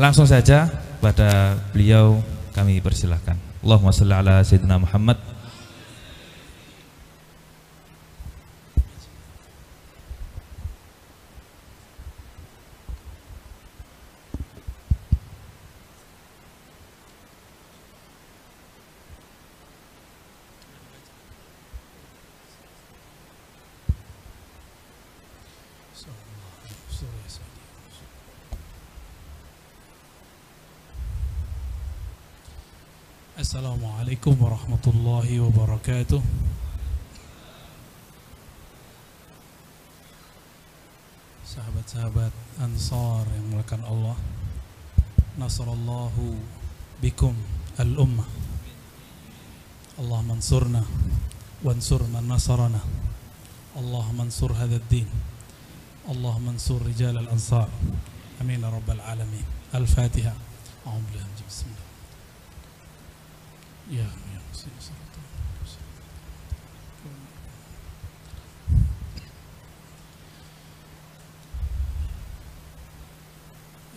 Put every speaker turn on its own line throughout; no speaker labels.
Langsung saja pada beliau kami persilahkan. Allahumma salli ala sayyidina Muhammad
wabarakatuh Sahabat-sahabat Ansar yang melakukan Allah Nasrallahu bikum al-ummah Allah mansurna Wansur man nasarana Allah mansur hadha din Allah mansur rijal al-ansar Amin rabbal alamin Al-Fatiha Bismillah Ya, ya, sini.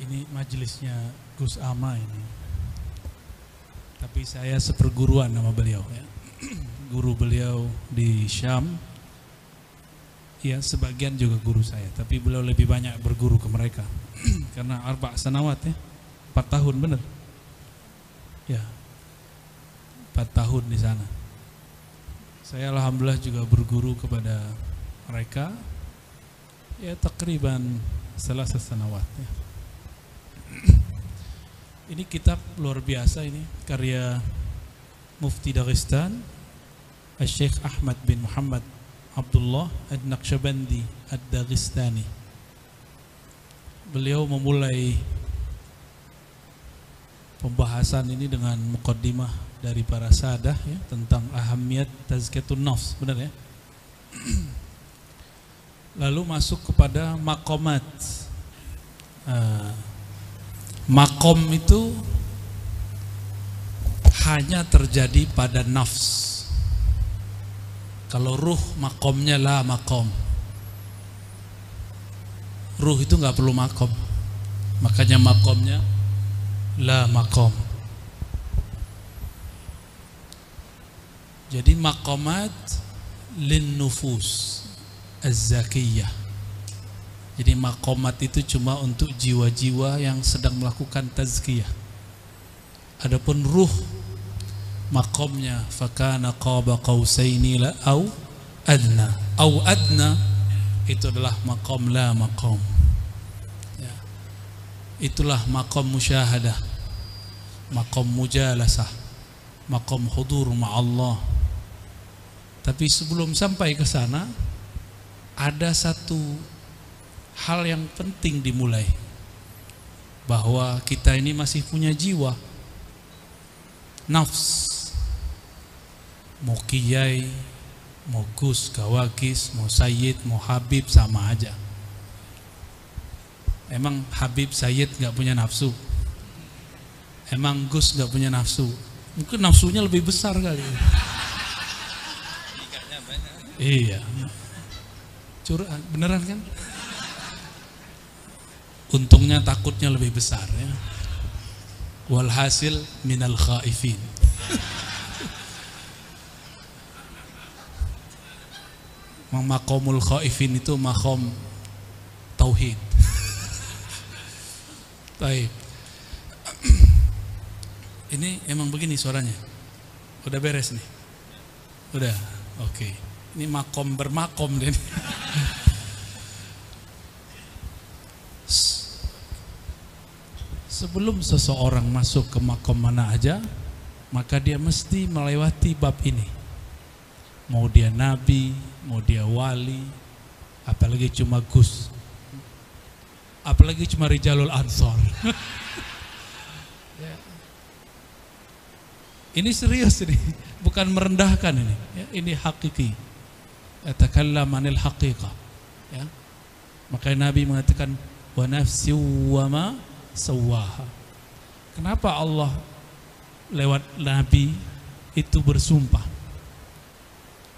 Ini majelisnya Gus Ama ini. Tapi saya seperguruan nama beliau ya. Guru beliau di Syam. Ya, sebagian juga guru saya, tapi beliau lebih banyak berguru ke mereka. Karena arba sanawat ya. 4 tahun benar. Ya, 4 tahun di sana. Saya alhamdulillah juga berguru kepada mereka ya takriban setelah sesanawat ya. Ini kitab luar biasa ini karya Mufti Dagestan Syekh Ahmad bin Muhammad Abdullah Ad-Naqsyabandi Ad-Dagestani Beliau memulai pembahasan ini dengan mukaddimah dari para sadah ya, tentang ahamiyat tazkiyatun nafs, benar ya? Lalu masuk kepada makomat. Uh, makom itu hanya terjadi pada nafs. Kalau ruh makomnya lah makom. Ruh itu nggak perlu makom. Makanya makomnya la makom. Jadi makomat lin nufus az-zakiyah. Jadi makomat itu cuma untuk jiwa-jiwa yang sedang melakukan tazkiyah. Adapun ruh makomnya fakana qaba qausaini la au adna. Au adna itu adalah makom la makom. Ya. Itulah makom musyahadah. Makom mujalasah. Makom hudur ma'allah. Tapi sebelum sampai ke sana ada satu hal yang penting dimulai. Bahwa kita ini masih punya jiwa. Nafs. Mau kiai mau gus gawagis mau sayyid mau habib sama aja. Emang habib sayyid nggak punya nafsu? Emang gus nggak punya nafsu? Mungkin nafsunya lebih besar kali iya curhat beneran kan untungnya takutnya lebih besar ya walhasil minal khaifin makomul khaifin itu makom tauhid Baik. Ini emang begini suaranya. Udah beres nih. Udah. Oke. Okay. Ini makom bermakom deh. Sebelum seseorang masuk ke makom mana aja, maka dia mesti melewati bab ini. Mau dia nabi, mau dia wali, apalagi cuma gus. Apalagi cuma rijalul ansor. ya. Ini serius ini, bukan merendahkan ini. Ya, ini hakiki. Atakallam anil haqiqah. Ya. Makanya Nabi mengatakan wa nafsi wa ma sawaha. Kenapa Allah lewat Nabi itu bersumpah?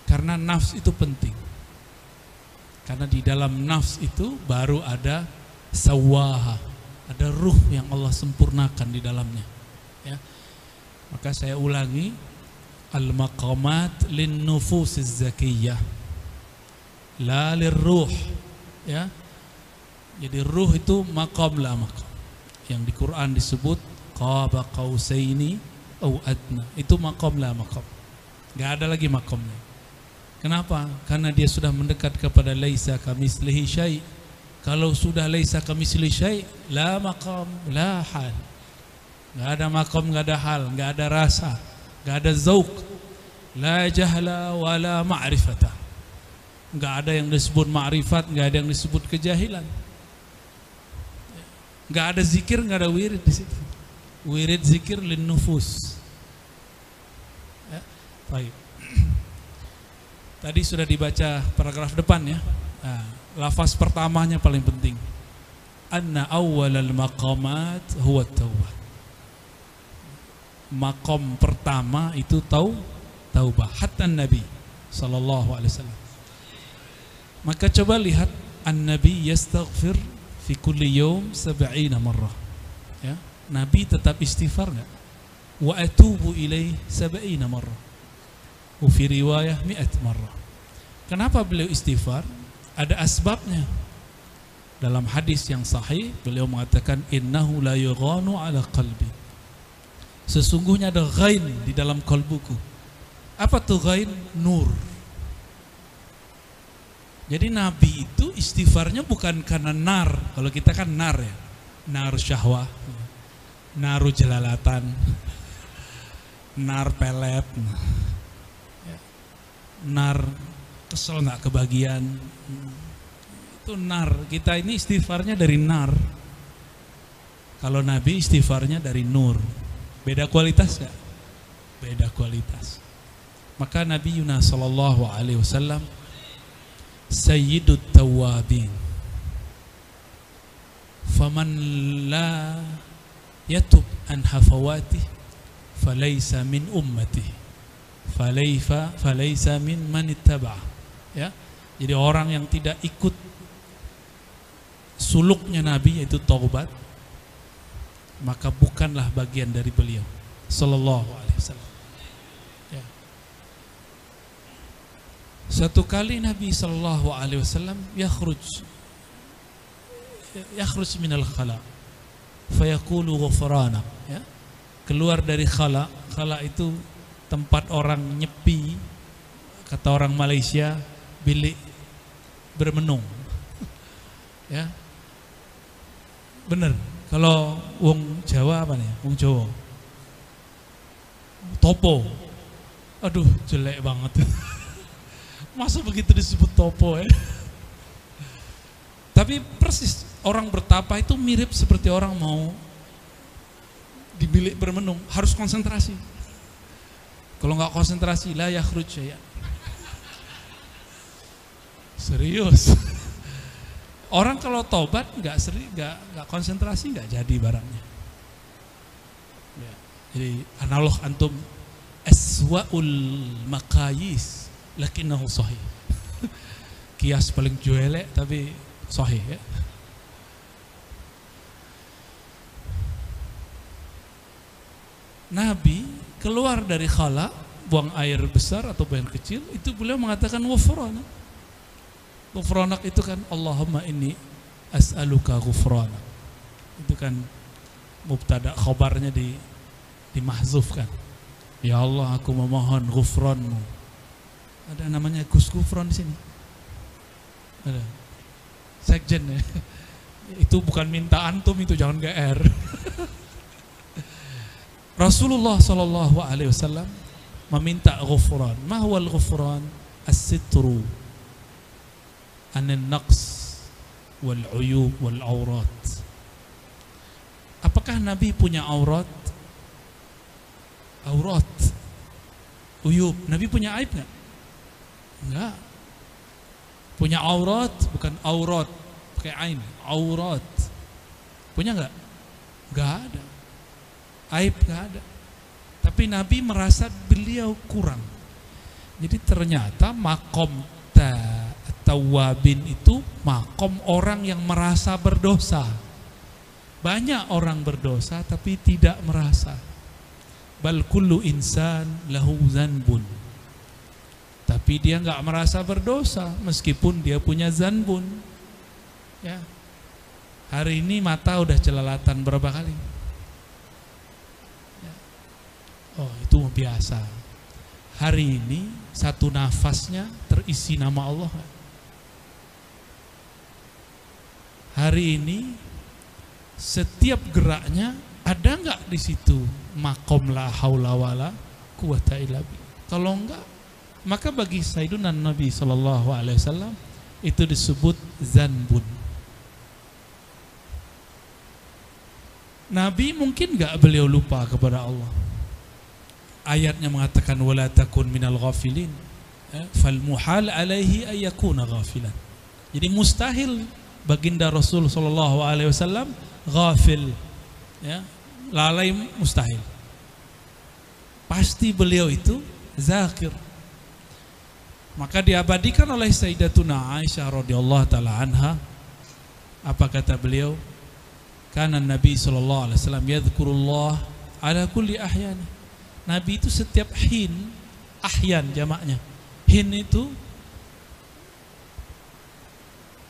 Karena nafs itu penting. Karena di dalam nafs itu baru ada sawaha. ada ruh yang Allah sempurnakan di dalamnya. Ya. Maka saya ulangi al-maqamat lin nufus zakiyah la ruh ya. Jadi ruh itu maqam la maqam. Yang di Quran disebut qaba qausaini au adna. Itu maqam la maqam. Nggak ada lagi makamnya kenapa? Karena dia sudah mendekat kepada laisa kamislihi syai. Kalau sudah laisa kamislihi syai la maqam la hal. Nggak ada makom nggak ada hal nggak ada rasa nggak ada zauk la jahla wala ma'rifata nggak ada yang disebut ma'rifat, nggak ada yang disebut kejahilan. Nggak ada zikir, nggak ada wirid di situ. Wirid zikir lin nufus. Ya, baik. Tadi sudah dibaca paragraf depan ya. Nah, lafaz pertamanya paling penting. Anna awwalal maqamat huwa taubat. Makom pertama itu tau taubah. Hatta Nabi sallallahu alaihi wasallam maka coba lihat An-Nabi yastaghfir fi kulli yawm sab'ina marrah. Ya, Nabi tetap istighfar enggak? Wa atubu ilaih sab'ina marrah. Wa fi riwayah mi'at marrah. Kenapa beliau istighfar? Ada asbabnya. Dalam hadis yang sahih beliau mengatakan innahu la yughanu ala qalbi. Sesungguhnya ada ghain di dalam kalbuku. Apa tuh ghain? Nur jadi Nabi itu istighfarnya bukan karena nar. Kalau kita kan nar ya. Nar syahwah. Naru jelalatan. Nar pelet. Nar kesel nggak kebagian. Itu nar. Kita ini istighfarnya dari nar. Kalau Nabi istighfarnya dari nur. Beda kualitas gak? Beda kualitas. Maka Nabi Yunus Sallallahu Alaihi Wasallam sayyidut tawabin faman la yatub an hafawati falaysa min ummati falayfa falaysa min man ittaba ya. Jadi orang yang tidak ikut suluknya nabi yaitu taubat maka bukanlah bagian dari beliau. Sallallahu alaihi wasallam Satu kali Nabi Shallallahu Alaihi Wasallam yakhruj yakhruj minal khala fayaqulu ghufrana ya. Keluar dari khala khala itu tempat orang nyepi kata orang Malaysia bilik bermenung ya. Bener kalau wong Jawa apa nih wong Jawa? Topo. Aduh jelek banget Masa begitu disebut topo ya? Tapi persis orang bertapa itu mirip seperti orang mau di bilik bermenung, harus konsentrasi. Kalau nggak konsentrasi, lah ya ya. Serius. Orang kalau tobat nggak seri, nggak nggak konsentrasi nggak jadi barangnya. Ya. Jadi analog antum eswaul makayis lakinnahu sahih. Kias paling juelek tapi sahih ya. Nabi keluar dari khala, buang air besar atau buang kecil, itu beliau mengatakan ghufrana. Ghufranak itu kan Allahumma inni as'aluka ghufrana. Itu kan mubtada khobarnya di dimahzufkan. Ya Allah aku memohon ghufranmu ada namanya Gus Gufron di sini. Ada. Sekjen ya. Itu bukan minta antum itu jangan GR. Rasulullah Shallallahu Alaihi Wasallam meminta ghufran. Mahwal ghufran as-sitru anin naqs wal uyub wal aurat. Apakah Nabi punya aurat? Aurat. Uyub. Nabi punya aib nggak? Enggak. Punya aurat bukan aurat pakai ain, aurat. Punya enggak? Enggak ada. Aib enggak ada. Tapi Nabi merasa beliau kurang. Jadi ternyata makom tawabin itu makom orang yang merasa berdosa. Banyak orang berdosa tapi tidak merasa. Bal kullu insan lahu zanbun. Tapi dia nggak merasa berdosa meskipun dia punya zanbun. Ya. Hari ini mata udah celalatan berapa kali? Ya. Oh, itu biasa. Hari ini satu nafasnya terisi nama Allah. Hari ini setiap geraknya ada nggak di situ makom la haula wala Kalau enggak, maka bagi Sayyidina Nabi Shallallahu Alaihi Wasallam itu disebut zanbun. Nabi mungkin nggak beliau lupa kepada Allah. Ayatnya mengatakan wala takun minal ghafilin. Ya, fal muhal alaihi ayakuna ghafilan. Jadi mustahil baginda Rasul sallallahu alaihi wasallam ghafil. Ya, lalai mustahil. Pasti beliau itu zakir. Maka diabadikan oleh Sayyidatuna Aisyah radhiyallahu taala anha apa kata beliau? Karena Nabi sallallahu alaihi wasallam yadhkurullah ala kulli ahyani. Nabi itu setiap hin, ahyan jamaknya. Hin itu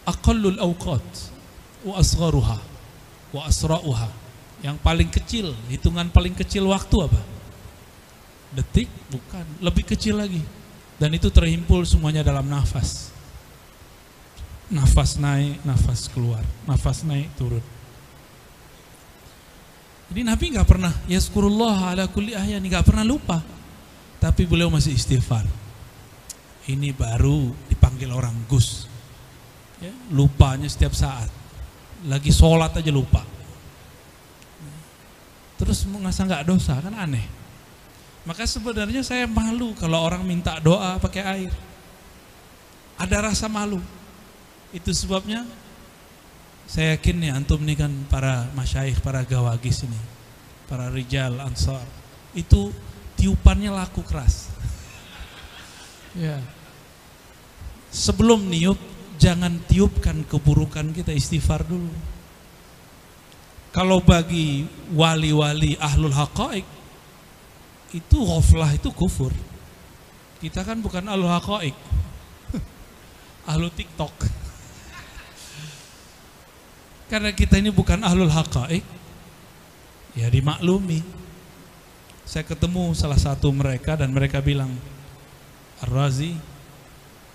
aqallul awqat wa asgharuha wa asra'uha. Yang paling kecil, hitungan paling kecil waktu apa? Detik? Bukan, lebih kecil lagi. Dan itu terhimpul semuanya dalam nafas. Nafas naik, nafas keluar, nafas naik, turun. Jadi Nabi nggak pernah ya ala kulli ahyan nggak pernah lupa. Tapi beliau masih istighfar. Ini baru dipanggil orang Gus. Ya, lupanya setiap saat. Lagi sholat aja lupa. Terus mengasa nggak dosa kan aneh. Maka sebenarnya saya malu kalau orang minta doa pakai air. Ada rasa malu. Itu sebabnya saya yakin nih antum nih kan para masyaikh, para gawagis ini, para rijal ansar, itu tiupannya laku keras. ya. Sebelum niup, jangan tiupkan keburukan kita istighfar dulu. Kalau bagi wali-wali ahlul haqaik, itu ghaflah itu kufur. Kita kan bukan ahlul haqaik. ahlul TikTok. Karena kita ini bukan ahlul haqaik, ya dimaklumi. Saya ketemu salah satu mereka dan mereka bilang, Ar-Razi,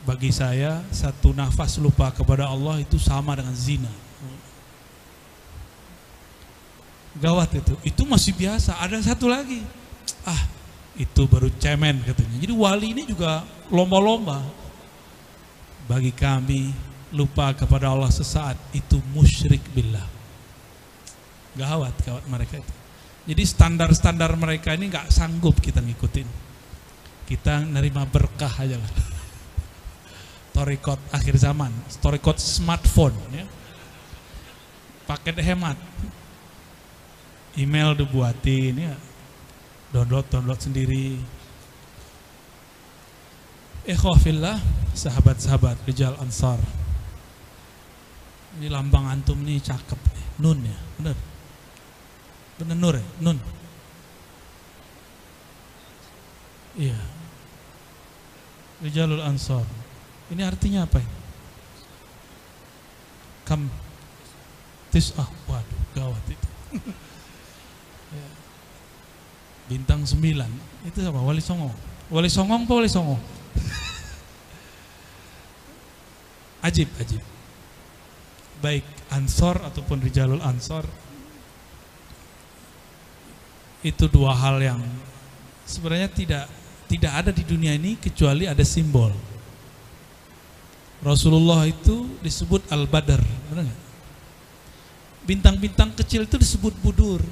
bagi saya satu nafas lupa kepada Allah itu sama dengan zina. Gawat itu. Itu masih biasa. Ada satu lagi. Ah, itu baru cemen katanya. Jadi wali ini juga lomba-lomba. Bagi kami lupa kepada Allah sesaat itu musyrik billah. Gawat gawat mereka itu. Jadi standar-standar mereka ini nggak sanggup kita ngikutin. Kita nerima berkah aja lah. Torikot akhir zaman, torikot smartphone ya. Paket hemat. Email dibuatin ya. Download download sendiri. Ikhwafillah, sahabat-sahabat Rijal Ansar ini lambang antum nih cakep nih. Nun ya, bener. Bener nur ya, nun. Iya. Rijalul Ansor. Ini artinya apa ya? Kam tis'ah. Waduh, gawat itu. Bintang sembilan. Itu apa? Wali Songo. Wali Songong apa Wali Songo? ajib, ajib baik ansor ataupun rijalul ansor itu dua hal yang sebenarnya tidak tidak ada di dunia ini kecuali ada simbol. Rasulullah itu disebut nggak? Bintang-bintang kecil itu disebut budur,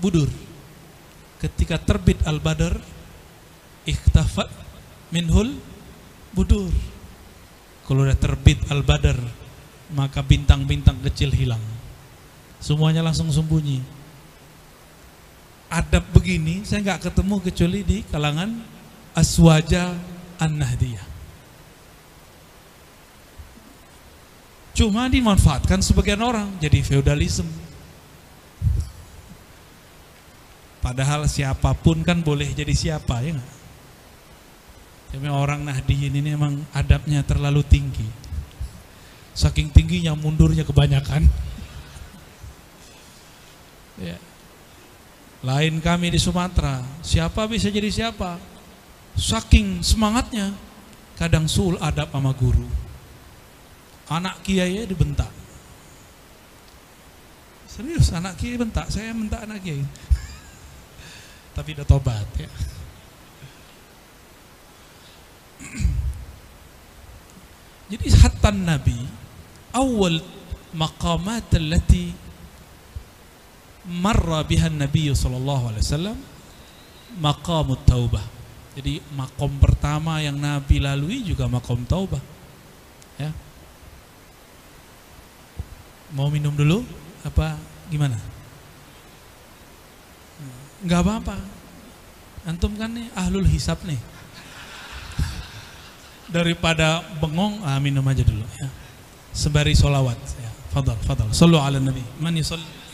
budur. Ketika terbit al-badar, ikhtafat minhul budur. Kalau udah terbit al-badar, maka bintang-bintang kecil hilang. Semuanya langsung sembunyi. Adab begini saya nggak ketemu kecuali di kalangan aswaja an-nahdiyah. Cuma dimanfaatkan sebagian orang jadi feudalisme. Padahal siapa pun kan boleh jadi siapa ya? Tapi orang Nahdiyin ini memang adabnya terlalu tinggi. Saking tingginya mundurnya kebanyakan. Ya. Lain kami di Sumatera, siapa bisa jadi siapa? Saking semangatnya, kadang sul adab sama guru. Anak kiai dibentak. Serius, anak kiai bentak, saya bentak anak kiai. Tapi udah tobat ya. Jadi hatta Nabi awal maqamat allati marra biha Nabi sallallahu alaihi wasallam maqamut taubah. Jadi makom pertama yang Nabi lalui juga makom taubah. Ya. Mau minum dulu apa gimana? Enggak apa-apa. Antum kan nih ahlul hisab nih. Daripada bengong ah, minum aja dulu ya. Sembari solawat ya. Fadal fadal. Sallu ala nabi. Man yusalli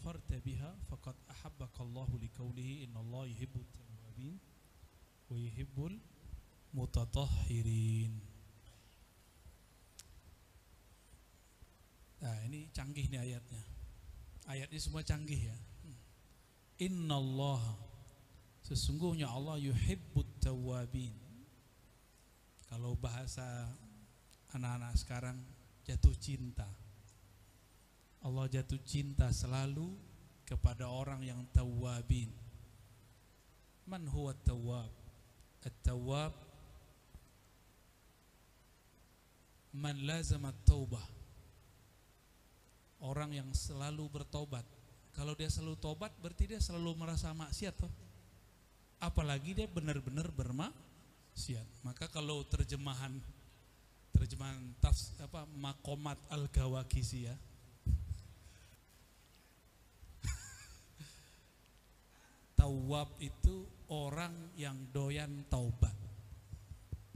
zafarta biha faqad Allah liqaulihi inna Allah yuhibbut tawwabin wa yuhibbul mutatahhirin. Nah, ini canggih nih ayatnya. Ayatnya semua canggih ya. Innallaha sesungguhnya Allah yuhibbut tawwabin. Kalau bahasa anak-anak sekarang jatuh cinta. Allah jatuh cinta selalu kepada orang yang tawwabin. Man huwa tawwab? At-tawwab man lazama taubah orang yang selalu bertobat kalau dia selalu tobat berarti dia selalu merasa maksiat toh apalagi dia benar-benar bermaksiat maka kalau terjemahan terjemahan tafs apa makomat al gawakisi ya tawab itu orang yang doyan taubat.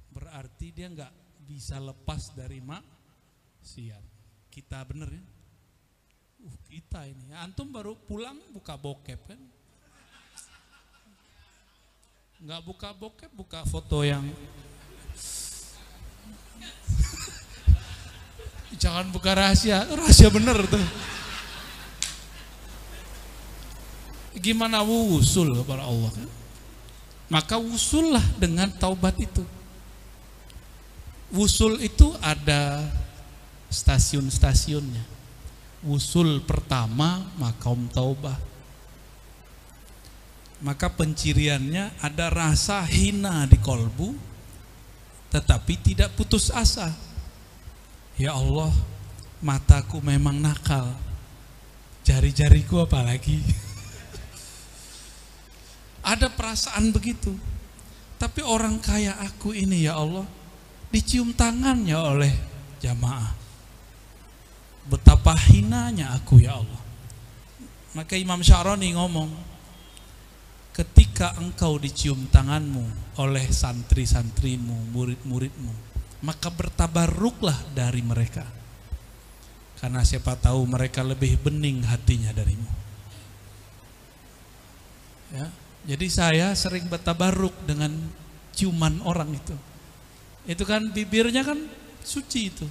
Berarti dia nggak bisa lepas dari maksiat. Kita bener ya? Uh kita ini. Antum baru pulang buka bokep kan? Nggak buka bokep buka foto yang jangan buka rahasia. Rahasia bener tuh gimana wusul kepada Allah kan? maka wusullah dengan taubat itu. Wusul itu ada stasiun-stasiunnya. Wusul pertama makom taubah. Maka penciriannya ada rasa hina di kolbu tetapi tidak putus asa. Ya Allah mataku memang nakal. Jari-jariku apalagi ada perasaan begitu. Tapi orang kaya aku ini ya Allah dicium tangannya oleh jamaah. Betapa hinanya aku ya Allah. Maka Imam Syaroni ngomong ketika engkau dicium tanganmu oleh santri-santrimu murid-muridmu maka bertabaruklah dari mereka. Karena siapa tahu mereka lebih bening hatinya darimu. Ya jadi saya sering bertabaruk dengan ciuman orang itu. Itu kan bibirnya kan suci itu.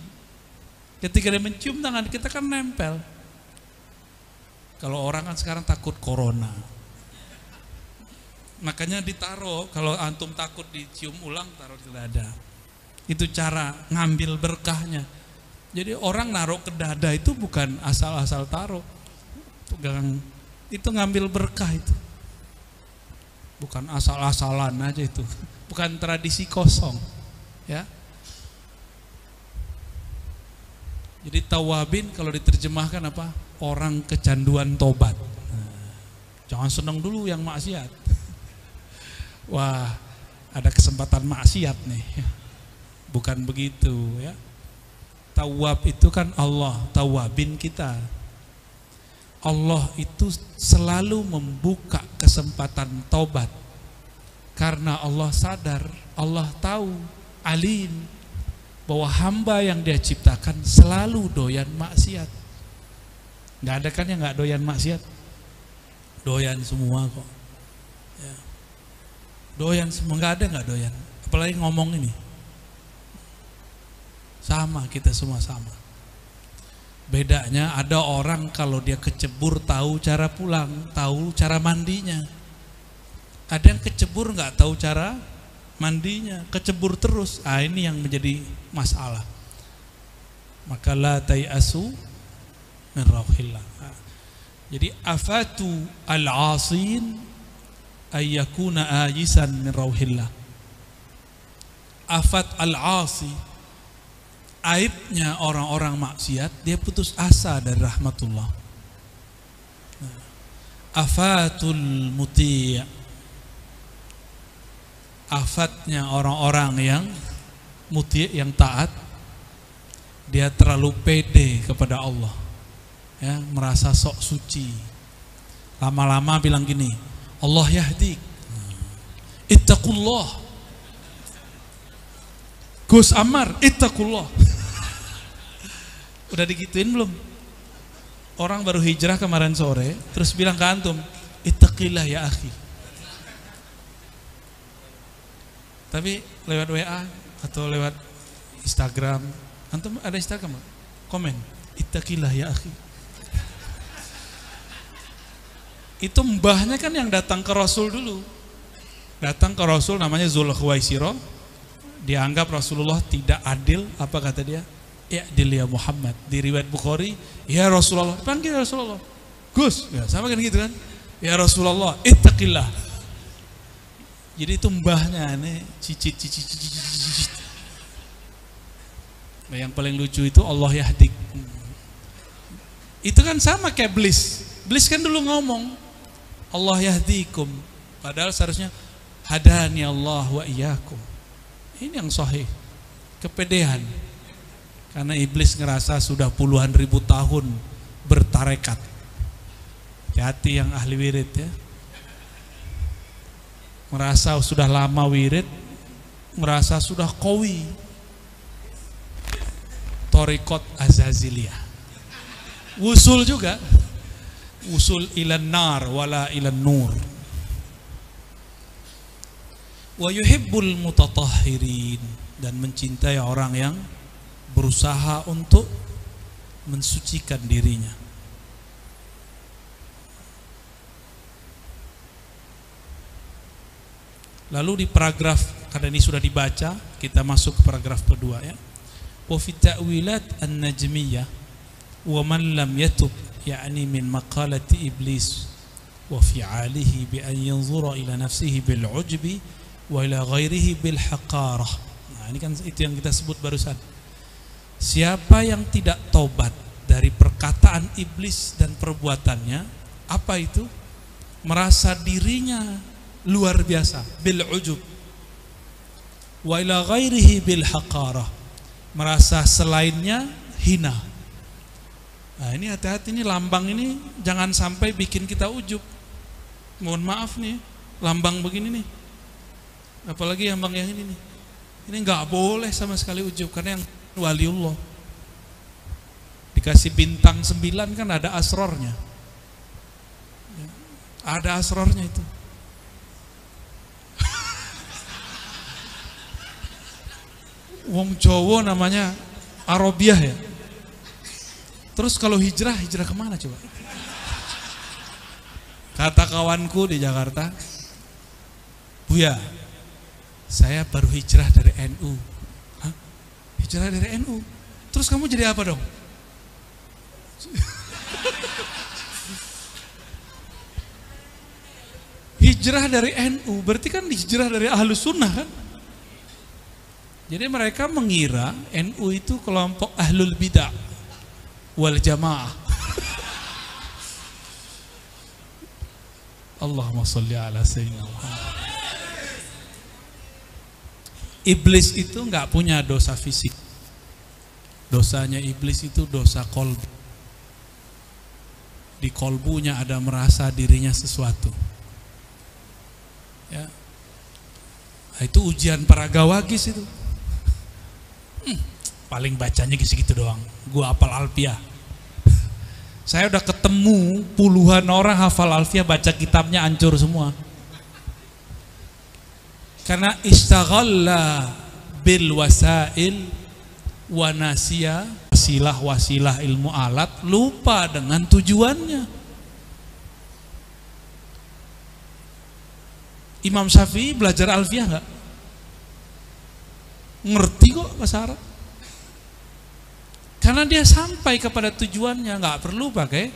Ketika dia mencium tangan kita kan nempel. Kalau orang kan sekarang takut corona. Makanya ditaruh kalau antum takut dicium ulang taruh di dada. Itu cara ngambil berkahnya. Jadi orang naruh ke dada itu bukan asal-asal taruh. Pegang. Itu ngambil berkah itu bukan asal-asalan aja itu. Bukan tradisi kosong ya. Jadi tawabin kalau diterjemahkan apa? Orang kecanduan tobat. Nah, jangan senang dulu yang maksiat. Wah ada kesempatan maksiat nih. Bukan begitu ya. Tawab itu kan Allah tawabin kita Allah itu selalu membuka kesempatan taubat karena Allah sadar Allah tahu alim bahwa hamba yang dia ciptakan selalu doyan maksiat Nggak ada kan yang nggak doyan maksiat? Doyan semua kok. Ya. Doyan semua nggak ada nggak doyan. Apalagi ngomong ini. Sama kita semua sama. Bedanya ada orang kalau dia kecebur tahu cara pulang, tahu cara mandinya. Ada yang kecebur nggak tahu cara mandinya, kecebur terus. Ah ini yang menjadi masalah. Maka la tayasu min. Ah. Jadi afatu al-asin ay yakuna ajisan min rauhillah. Afat al-asi aibnya orang-orang maksiat dia putus asa dari rahmatullah. Nah, Afatul muti' afatnya orang-orang yang muti' yang taat dia terlalu pede kepada Allah. Ya merasa sok suci. Lama-lama bilang gini Allah yahdi ittaqullah Gus Amar ittaqullah. Udah digituin belum? Orang baru hijrah kemarin sore terus bilang ke antum ittaqillah ya akhi. Tapi lewat WA atau lewat Instagram antum ada Instagram komen ittaqillah ya akhi. Itu mbahnya kan yang datang ke Rasul dulu. Datang ke Rasul namanya Zulkhuwaisiro dianggap Rasulullah tidak adil apa kata dia? Ya ya Muhammad. Di riwayat Bukhari ya Rasulullah panggil Rasulullah. Gus ya sama kan gitu kan? Ya Rasulullah ittaqillah. Jadi itu mbahnya ini cicit cicit cicit cicit. Nah, yang paling lucu itu Allah yahdik itu kan sama kayak Blis Blis kan dulu ngomong Allah yahdikum. Padahal seharusnya hadani Allah wa iyyakum ini yang sahih. Kepedean. Karena iblis ngerasa sudah puluhan ribu tahun bertarekat. Hati yang ahli wirid ya. Merasa sudah lama wirid merasa sudah kowi. Torikot azaziliyah. Wusul juga. Wusul ilan nar wala ilan nur wa yuhibbul mutatahhirin dan mencintai orang yang berusaha untuk mensucikan dirinya. Lalu di paragraf karena ini sudah dibaca, kita masuk ke paragraf kedua ya. Wa fi ta'wilat an-najmiyah wa man lam yatub yani min maqalati iblis wa fi'alihi bi an yanzura ila nafsihi bil ujbi wa ila ghairihi bil haqarah. Nah, ini kan itu yang kita sebut barusan. Siapa yang tidak taubat dari perkataan iblis dan perbuatannya, apa itu? Merasa dirinya luar biasa bil ujub. Wa ila ghairihi bil haqarah. Merasa selainnya hina. Nah, ini hati-hati ini lambang ini jangan sampai bikin kita ujub. Mohon maaf nih, lambang begini nih apalagi yang bang yang ini nih. Ini nggak boleh sama sekali ujub karena yang waliullah. Dikasih bintang sembilan kan ada asrornya. Ya, ada asrornya itu. Wong Jowo namanya Arobiah ya. Terus kalau hijrah hijrah ke mana coba? Kata kawanku di Jakarta Buya saya baru hijrah dari NU. Hah? Hijrah dari NU. Terus kamu jadi apa dong? hijrah dari NU, berarti kan hijrah dari ahlus sunnah kan? Jadi mereka mengira NU itu kelompok ahlul bidah wal jamaah. Allahumma salli ala sayyidina Muhammad. Iblis itu nggak punya dosa fisik. Dosanya iblis itu dosa kolbu. Di kolbunya ada merasa dirinya sesuatu. Ya. Nah, itu ujian para gawagis itu. Hmm, paling bacanya gitu-gitu doang. Gua apal alpiah. Saya udah ketemu puluhan orang hafal Alfiah baca kitabnya hancur semua. Karena istaghalla bil wasail wa nasiya wasilah-wasilah ilmu alat lupa dengan tujuannya. Imam Syafi'i belajar Alfiah nggak? Ngerti kok bahasa Arab. Karena dia sampai kepada tujuannya, nggak perlu pakai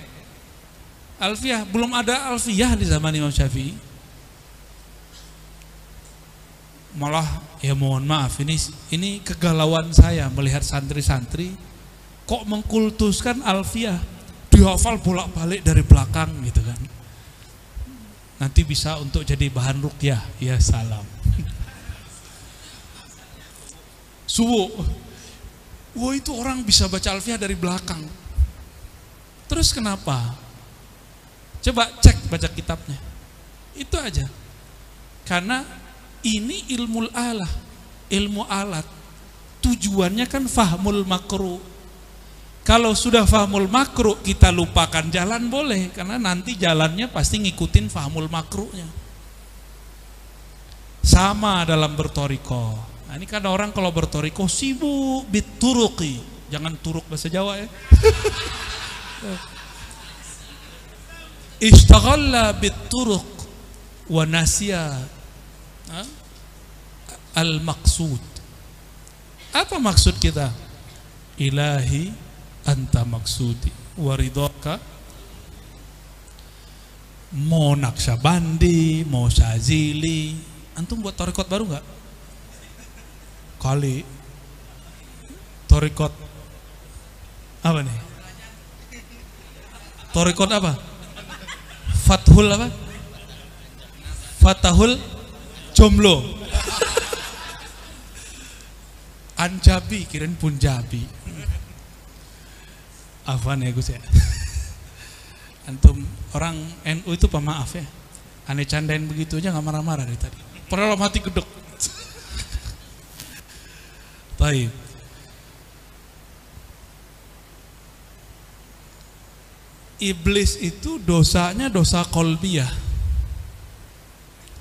Alfiah. Belum ada Alfiah di zaman Imam Syafi'i. Malah ya mohon maaf ini ini kegalauan saya melihat santri-santri kok mengkultuskan Alfiah dihafal bolak-balik dari belakang gitu kan. Nanti bisa untuk jadi bahan rukyah. Ya salam. Suwu. Wah itu orang bisa baca Alfiah dari belakang. Terus kenapa? Coba cek baca kitabnya. Itu aja. Karena ini ilmu alah, ilmu alat. Tujuannya kan fahmul makruh. Kalau sudah fahmul makruh kita lupakan jalan boleh karena nanti jalannya pasti ngikutin fahmul makruhnya. Sama dalam bertoriko. Nah, ini kan orang kalau bertoriko sibuk bituruki. Jangan turuk bahasa Jawa ya. Istaghalla bituruk wa nasya al-maqsud. Apa maksud kita? Ilahi anta maksudi waridhaka mau naksabandi, mau syazili. Antum buat torikot baru nggak? Kali torikot apa nih? Torikot apa? Fathul apa? Fatahul Jomblo. Anjabi kirain Punjabi. Afwan ya Gus ya. Antum orang NU itu pemaaf ya. Aneh candain begitu aja nggak marah-marah dari tadi. Padahal mati gedek. Baik. Iblis itu dosanya dosa kolbiyah.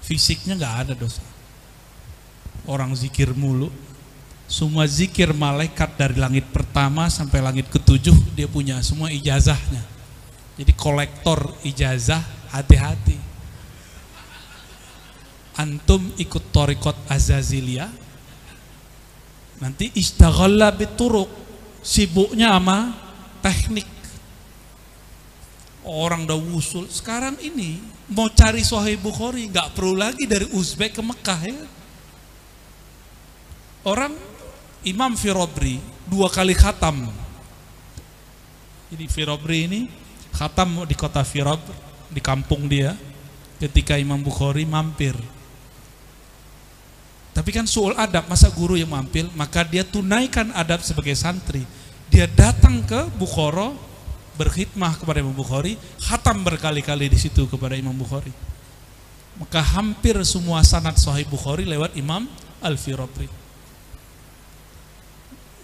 Fisiknya nggak ada dosa. Orang zikir mulu. Semua zikir malaikat dari langit pertama sampai langit ketujuh dia punya semua ijazahnya. Jadi kolektor ijazah hati-hati. Antum ikut torikot azazilia, nanti istaghalla bituruk sibuknya sama teknik orang udah wusul sekarang ini mau cari Sahih Bukhari nggak perlu lagi dari Uzbek ke Mekah ya orang Imam Firobri dua kali khatam jadi Firobri ini khatam di kota Firob di kampung dia ketika Imam Bukhari mampir tapi kan soal adab, masa guru yang mampir, maka dia tunaikan adab sebagai santri. Dia datang ke Bukhara, berkhidmah kepada Imam Bukhari, khatam berkali-kali di situ kepada Imam Bukhari. Maka hampir semua sanad Sahih Bukhari lewat Imam Al-Firabri.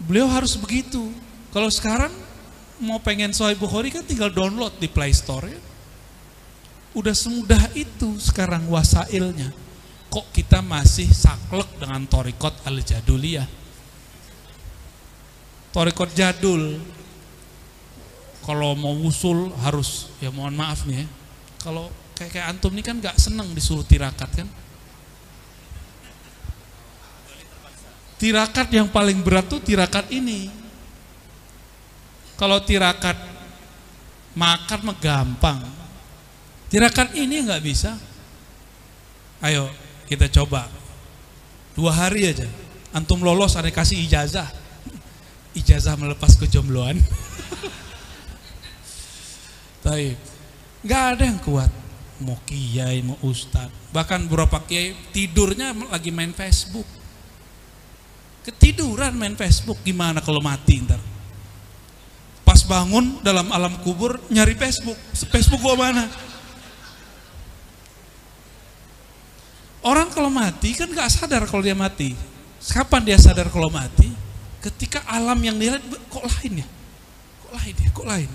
Beliau harus begitu. Kalau sekarang mau pengen Sahih Bukhari kan tinggal download di Play Store ya. Udah semudah itu sekarang wasailnya. Kok kita masih saklek dengan torikot al-jaduliyah? Torikot jadul. Kalau mau usul harus ya mohon maaf nih ya. Kalau kayak, kayak antum ini kan gak seneng disuruh tirakat kan tirakat yang paling berat tuh tirakat ini. Kalau tirakat makan mah gampang. Tirakat ini nggak bisa. Ayo kita coba. Dua hari aja. Antum lolos ada kasih ijazah. Ijazah melepas kejombloan. Taib nggak ada yang kuat. Mau kiai mau ustad bahkan beberapa kiai tidurnya lagi main Facebook ketiduran main Facebook gimana kalau mati ntar pas bangun dalam alam kubur nyari Facebook Facebook gua mana Orang kalau mati kan nggak sadar kalau dia mati. Kapan dia sadar kalau mati? Ketika alam yang dia lihat kok lain ya? Kok lain ya? Kok lain?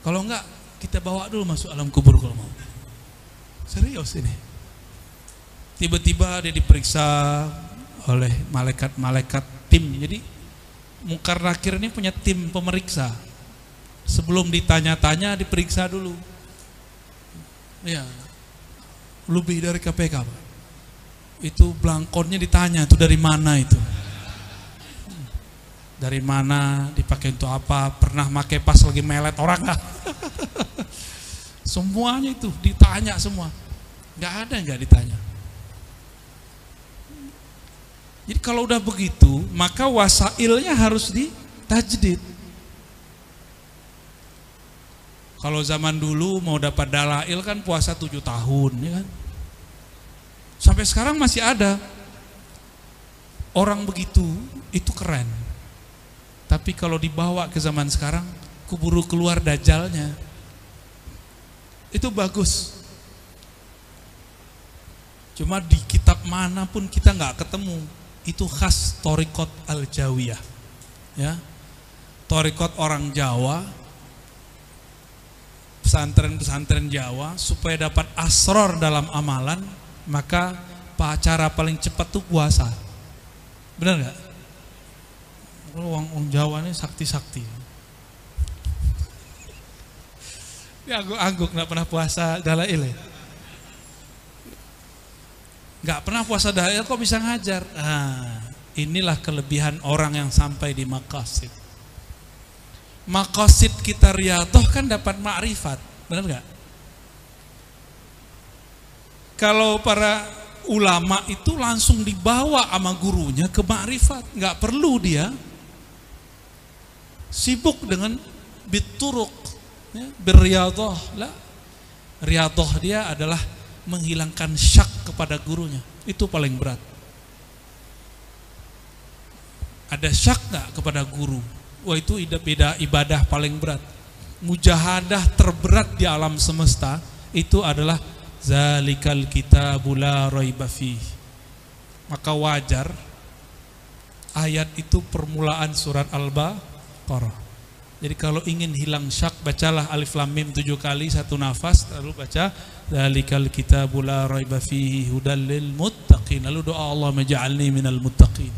Kalau enggak, kita bawa dulu masuk alam kubur kalau mau. Serius ini. Tiba-tiba dia diperiksa oleh malaikat-malaikat tim. Jadi Mungkar Nakir ini punya tim pemeriksa. Sebelum ditanya-tanya diperiksa dulu. Ya. Lebih dari KPK, Pak. Itu belangkonnya ditanya itu dari mana itu? Dari mana, dipakai untuk apa, pernah pakai pas lagi melet orang nggak? Semuanya itu ditanya semua. Nggak ada nggak ditanya. Jadi kalau udah begitu, maka wasailnya harus ditajdid. Kalau zaman dulu mau dapat dalail kan puasa tujuh tahun, ya kan? Sampai sekarang masih ada orang begitu, itu keren. Tapi kalau dibawa ke zaman sekarang, kuburu keluar dajalnya. Itu bagus. Cuma di kitab mana pun kita nggak ketemu. Itu khas Torikot Al-Jawiyah. Ya. Torikot orang Jawa, pesantren-pesantren Jawa supaya dapat asror dalam amalan, maka cara paling cepat tuh puasa. Benar nggak? Orang, orang Jawa ini sakti-sakti. Ya angguk-angguk nggak pernah puasa dalail ya. Nggak pernah puasa dalail kok bisa ngajar. Nah, inilah kelebihan orang yang sampai di makasid. Makasid kita riatoh kan dapat makrifat, benar nggak? Kalau para ulama itu langsung dibawa sama gurunya ke makrifat, nggak perlu dia sibuk dengan bituruk, ya, lah. Riadoh dia adalah menghilangkan syak kepada gurunya, itu paling berat. Ada syak nggak kepada guru? Wah itu beda ibadah paling berat. Mujahadah terberat di alam semesta itu adalah zalikal kitabul la raiba Maka wajar ayat itu permulaan surat Al-Baqarah. Jadi kalau ingin hilang syak bacalah alif lam mim tujuh kali satu nafas lalu baca zalikal kitabul la raiba fihi hudal lil muttaqin. Lalu doa Allah maj'alni minal muttaqin.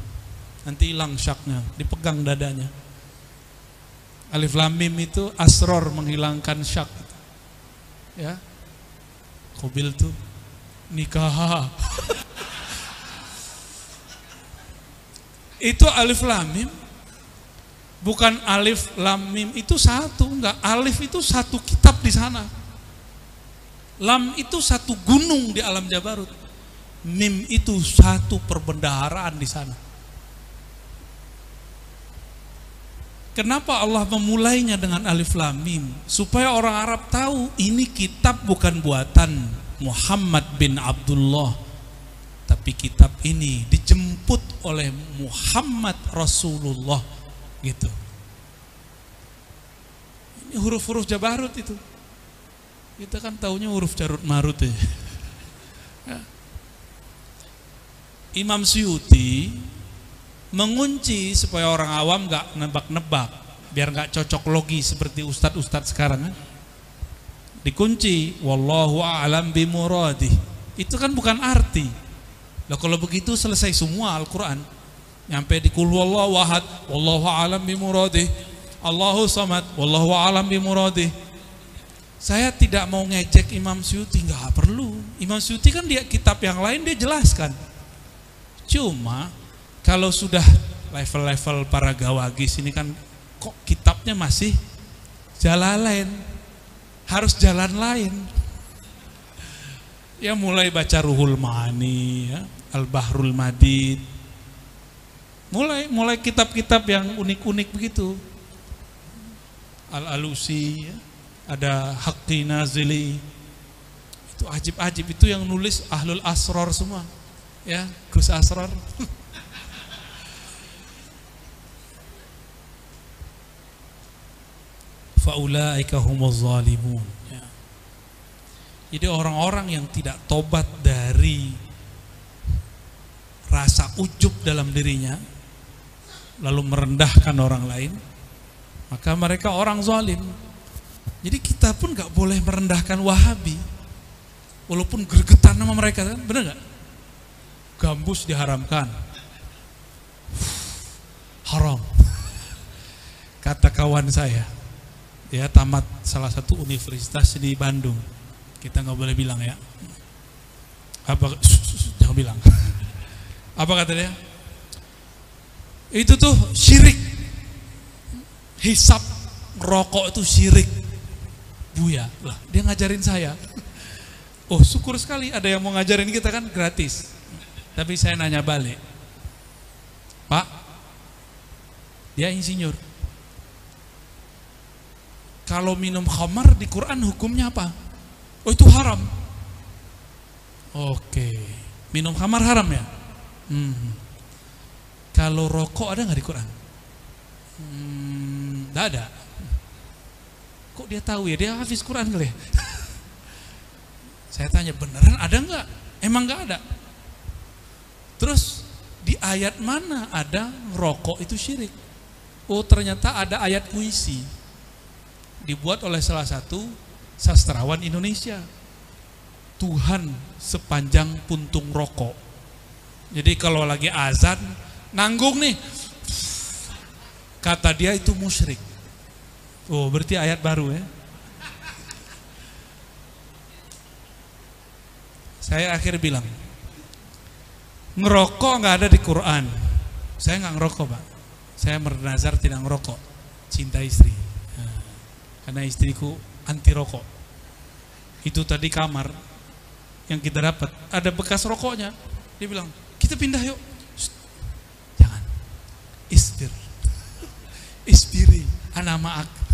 Nanti hilang syaknya, dipegang dadanya. Alif lam mim itu asror menghilangkan syak. Ya. Kobil tuh nikah. itu alif lam mim bukan alif lam mim itu satu, enggak. Alif itu satu kitab di sana. Lam itu satu gunung di alam Jabarut. Mim itu satu perbendaharaan di sana. Kenapa Allah memulainya dengan alif lam mim? Supaya orang Arab tahu ini kitab bukan buatan Muhammad bin Abdullah. Tapi kitab ini dijemput oleh Muhammad Rasulullah gitu. Ini huruf-huruf Jabarut itu. Kita kan taunya huruf Jarut Marut ya. ya. Imam Syuti mengunci supaya orang awam nggak nebak-nebak biar nggak cocok logi seperti ustadz-ustadz sekarang kan dikunci wallahu a'lam bimuradi itu kan bukan arti. Lah kalau begitu selesai semua Al-Qur'an. Nyampe di kul wallahu ahad wallahu a'lam bimuradi Allahu samad wallahu a'lam bimuradi saya tidak mau ngejek Imam Syuti nggak perlu. Imam Syuti kan dia kitab yang lain dia jelaskan. Cuma kalau sudah level-level para gawagis ini kan kok kitabnya masih jalan lain? Harus jalan lain. Ya mulai baca Ruhul Mani ya, Al-Bahrul Madid. Mulai mulai kitab-kitab yang unik-unik begitu. Al-Alusi ya, ada Haqqi Nazili itu ajib-ajib itu yang nulis Ahlul Asror semua ya Gus Asror faulaika zalimun ya. Jadi orang-orang yang tidak tobat dari rasa ujub dalam dirinya lalu merendahkan orang lain maka mereka orang zalim. Jadi kita pun nggak boleh merendahkan Wahabi, walaupun gregetan sama mereka kan, bener nggak? Gambus diharamkan, haram. Kata kawan saya, ya tamat salah satu universitas di Bandung. Kita nggak boleh bilang ya. Apa? Jangan bilang. Apa kata dia? Itu tuh syirik. Hisap rokok itu syirik. Buya. Lah, dia ngajarin saya. Oh, syukur sekali ada yang mau ngajarin kita kan gratis. Tapi saya nanya balik. Pak, dia insinyur. Kalau minum khamar di Quran hukumnya apa? Oh itu haram. Oke, minum khamar haram ya? Hmm. Kalau rokok ada nggak di Quran? Hmm, nggak ada. Kok dia tahu ya? Dia hafiz Quran kali ya? Saya tanya beneran ada nggak? Emang nggak ada. Terus di ayat mana ada rokok itu syirik? Oh ternyata ada ayat puisi dibuat oleh salah satu sastrawan Indonesia. Tuhan sepanjang puntung rokok. Jadi kalau lagi azan, nanggung nih. Kata dia itu musyrik. Oh, berarti ayat baru ya. Saya akhir bilang, ngerokok nggak ada di Quran. Saya nggak ngerokok, Pak. Saya bernazar tidak ngerokok. Cinta istri. Nah, karena istriku anti rokok. Itu tadi kamar yang kita dapat ada bekas rokoknya. Dia bilang, kita pindah yuk. Shh, jangan. Isbir. Isbiri. Ana ma'ak.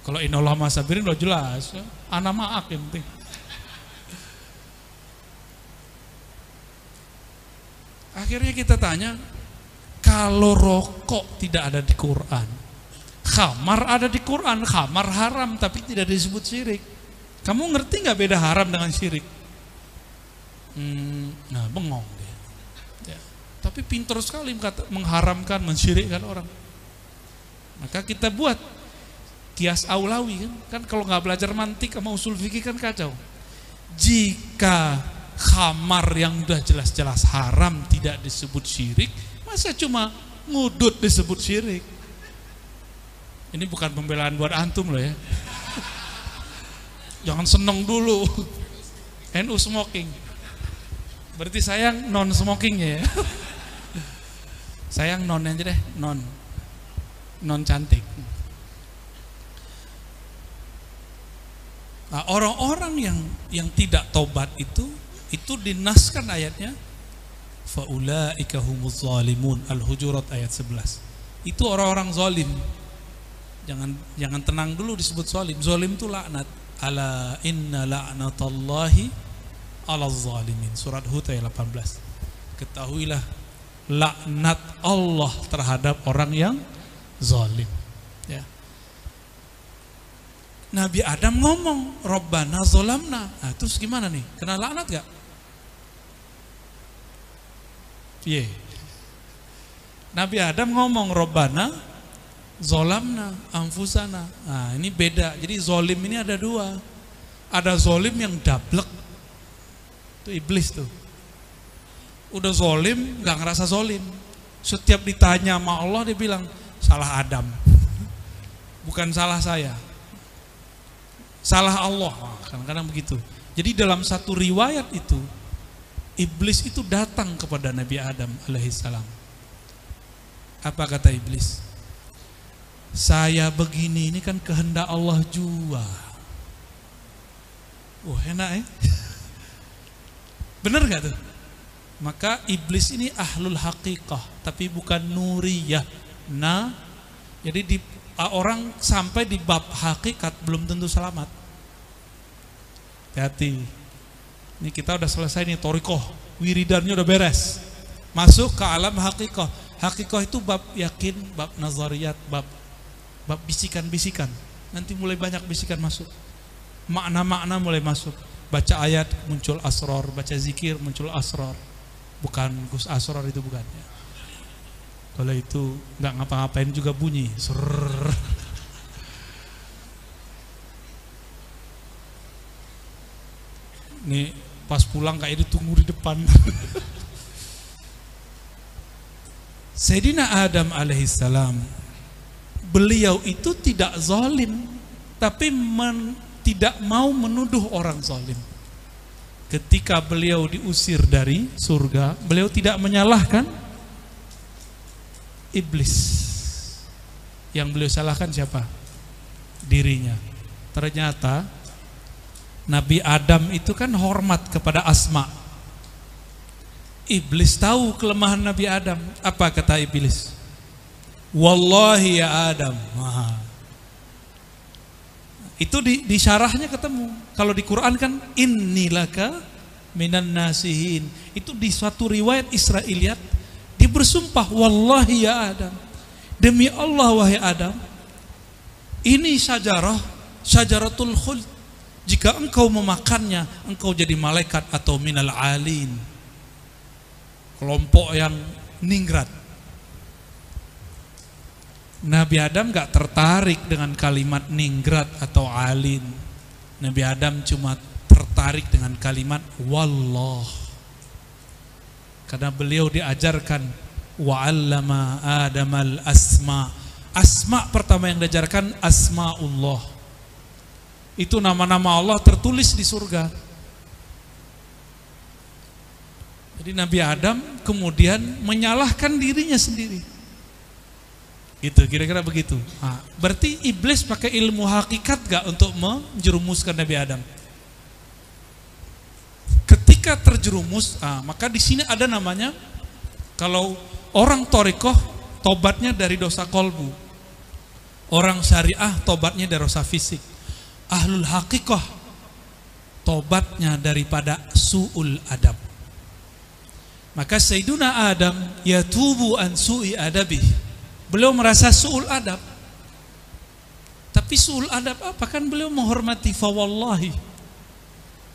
Kalau inoloh masabirin udah jelas. Ana ma'ak yang penting. Akhirnya kita tanya, kalau rokok tidak ada di Quran, khamar ada di Quran, khamar haram tapi tidak disebut syirik. Kamu ngerti nggak beda haram dengan syirik? Hmm, nah bengong dia. Ya. Tapi pintar sekali mengharamkan, mensyirikkan orang. Maka kita buat kias aulawi kan, kan kalau nggak belajar mantik sama usul fikih kan kacau. Jika khamar yang udah jelas-jelas haram tidak disebut syirik, masa cuma ngudut disebut syirik? Ini bukan pembelaan buat antum loh ya. Jangan seneng dulu. NU smoking. Berarti sayang non smokingnya ya. Sayang non aja deh, non. Non cantik. Nah, orang-orang yang yang tidak tobat itu itu dinaskan ayatnya faulaika humuz al-hujurat ayat 11. Itu orang-orang zalim. Jangan jangan tenang dulu disebut zalim. Zalim itu laknat. Ala inna la'natallahi ala zalimin. Surat Hud ayat 18. Ketahuilah laknat Allah terhadap orang yang zalim. Ya. Nabi Adam ngomong, Robbana zolamna. Nah, terus gimana nih? Kena laknat gak? Iya. Nabi Adam ngomong, Robbana zolamna amfusana. Nah, ini beda. Jadi zolim ini ada dua. Ada zolim yang dablek. Itu iblis tuh. Udah zolim, gak ngerasa zolim. Setiap ditanya sama Allah, dia bilang, salah Adam. Bukan salah saya salah Allah. Wah, kadang-kadang begitu. Jadi dalam satu riwayat itu iblis itu datang kepada Nabi Adam alaihissalam apa kata iblis? Saya begini ini kan kehendak Allah jua. Oh enak ya bener gak tuh? Maka iblis ini ahlul haqiqah tapi bukan nuriyah. Nah jadi di orang sampai di bab hakikat belum tentu selamat. Hati. Ini kita udah selesai nih torikoh, wiridannya udah beres. Masuk ke alam hakikoh. Hakikoh itu bab yakin, bab nazariyat, bab bab bisikan-bisikan. Nanti mulai banyak bisikan masuk. Makna-makna mulai masuk. Baca ayat muncul asror, baca zikir muncul asror. Bukan Gus Asror itu bukan kalau itu nggak ngapa-ngapain juga bunyi. Serrr. Nih pas pulang kayak ditunggu di depan. Sayyidina Adam alaihissalam beliau itu tidak zalim tapi men, tidak mau menuduh orang zalim. Ketika beliau diusir dari surga, beliau tidak menyalahkan iblis. Yang beliau salahkan siapa? Dirinya. Ternyata Nabi Adam itu kan hormat kepada Asma. Iblis tahu kelemahan Nabi Adam. Apa kata iblis? Wallahi ya Adam. Itu di, di syarahnya ketemu. Kalau di Quran kan innilaka minan nasihin. Itu di suatu riwayat Israiliyat dia bersumpah wallahi ya Adam. Demi Allah wahai Adam, ini syajarah syajaratul khuld. Jika engkau memakannya, engkau jadi malaikat atau minal alin. Kelompok yang ningrat. Nabi Adam gak tertarik dengan kalimat ningrat atau alin. Nabi Adam cuma tertarik dengan kalimat wallah. Karena beliau diajarkan wa'allama Adam al-asma. Asma pertama yang diajarkan asmaullah. Itu nama-nama Allah tertulis di surga. Jadi Nabi Adam kemudian menyalahkan dirinya sendiri. Gitu, kira-kira begitu. Nah, berarti iblis pakai ilmu hakikat gak untuk menjerumuskan Nabi Adam? Ketika terjerumus, ah, maka di sini ada namanya kalau orang torikoh tobatnya dari dosa kolbu, orang syariah tobatnya dari dosa fisik, ahlul hakikoh tobatnya daripada suul adab. Maka Sayyiduna Adam yatubu an su'i adabih. Beliau merasa suul adab. Tapi suul adab apa? Kan beliau menghormati fawallahi.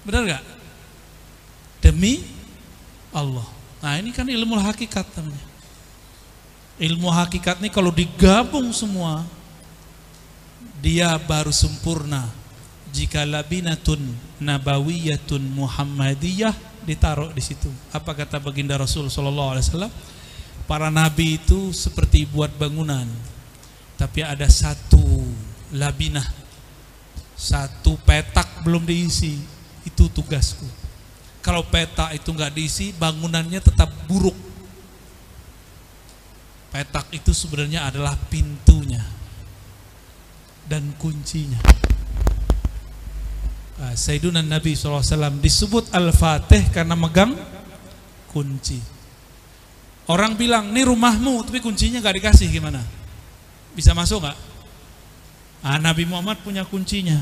Benar gak? Demi Allah. Nah ini kan ilmu hakikat namanya. Ilmu hakikat ini kalau digabung semua, dia baru sempurna. Jika labinatun nabawiyatun muhammadiyah ditaruh di situ. Apa kata baginda Rasul Shallallahu Alaihi Wasallam? Para nabi itu seperti buat bangunan, tapi ada satu labinah, satu petak belum diisi. Itu tugasku. Kalau petak itu nggak diisi, bangunannya tetap buruk. Petak itu sebenarnya adalah pintunya dan kuncinya. Nah, Sayyiduna Nabi SAW disebut Al-Fatih karena megang kunci. Orang bilang, ini rumahmu, tapi kuncinya gak dikasih gimana? Bisa masuk gak? Ah, Nabi Muhammad punya kuncinya.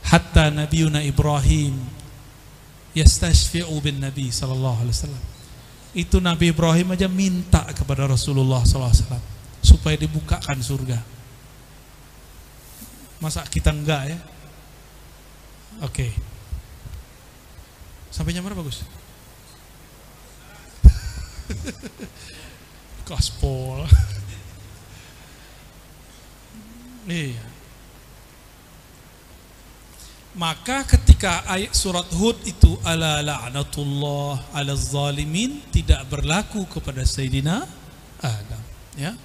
Hatta Nabiuna Ibrahim yastashfi'u bin Nabi sallallahu alaihi wasallam. Itu Nabi Ibrahim aja minta kepada Rasulullah sallallahu alaihi wasallam supaya dibukakan surga. Masa kita enggak ya? Oke. Sampai jam berapa Gus? Gaspol. Iya. Maka ketika ayat surat Hud itu ala la'natullah ala zalimin tidak berlaku kepada Sayyidina Adam, ya.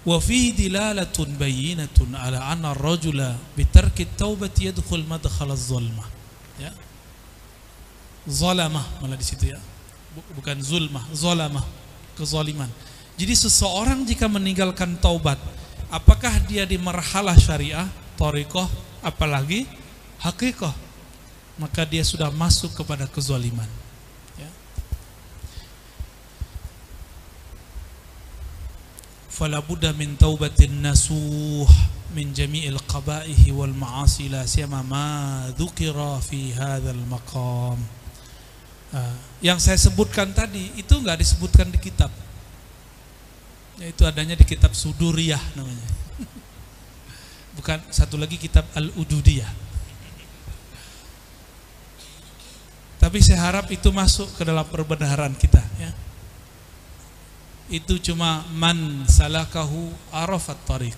Wa fihi dilalatun bayyinatun ala anna ar-rajula bi tarki at-taubati yadkhul madkhala az-zulmah. Ya. Zalamah malah di situ ya. Bukan zulmah, zalamah, kezaliman. Jadi seseorang jika meninggalkan taubat, apakah dia di marhalah syariah, torikoh apalagi hakikoh maka dia sudah masuk kepada kezaliman. Ya. fala buddha min taubatin nasuh min jami'il qaba'ihi wal ma'asi la siyama ma dhukira fi hadhal maqam. Ah, yang saya sebutkan tadi itu nggak disebutkan di kitab. Yaitu adanya di kitab suduriyah namanya bukan satu lagi kitab Al-Ududiyah tapi saya harap itu masuk ke dalam perbenaran kita ya itu cuma man salakahu arafat tariq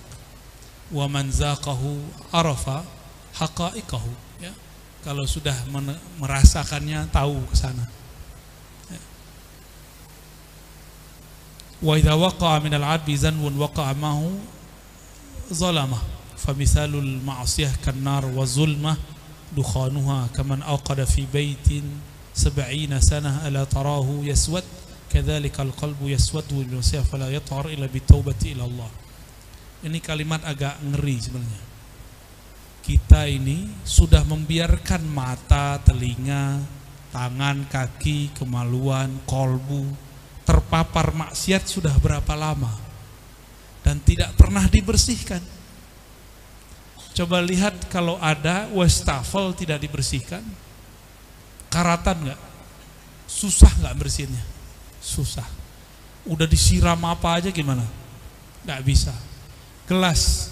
wa man zaqahu arafa haqa'iqahu Ya, kalau sudah merasakannya tahu ke sana. Ya. Wa idza waqa'a min al-'abdi zanbun waqa'a mahu zalamah famithalul ma'siyah kan-nar wa zulmah dukhanuha kaman awqada fi baitin 70 sanah ala tarahu yaswad kadzalika al-qalbu yaswadu bil ma'siyah fala yathhar illa bitaubati ila Allah ini kalimat agak ngeri sebenarnya. Kita ini sudah membiarkan mata, telinga, tangan, kaki, kemaluan, kolbu terpapar maksiat sudah berapa lama? Dan tidak pernah dibersihkan. Coba lihat kalau ada wastafel tidak dibersihkan, karatan nggak? Susah nggak bersihinnya? Susah. Udah disiram apa aja gimana? Nggak bisa. Gelas,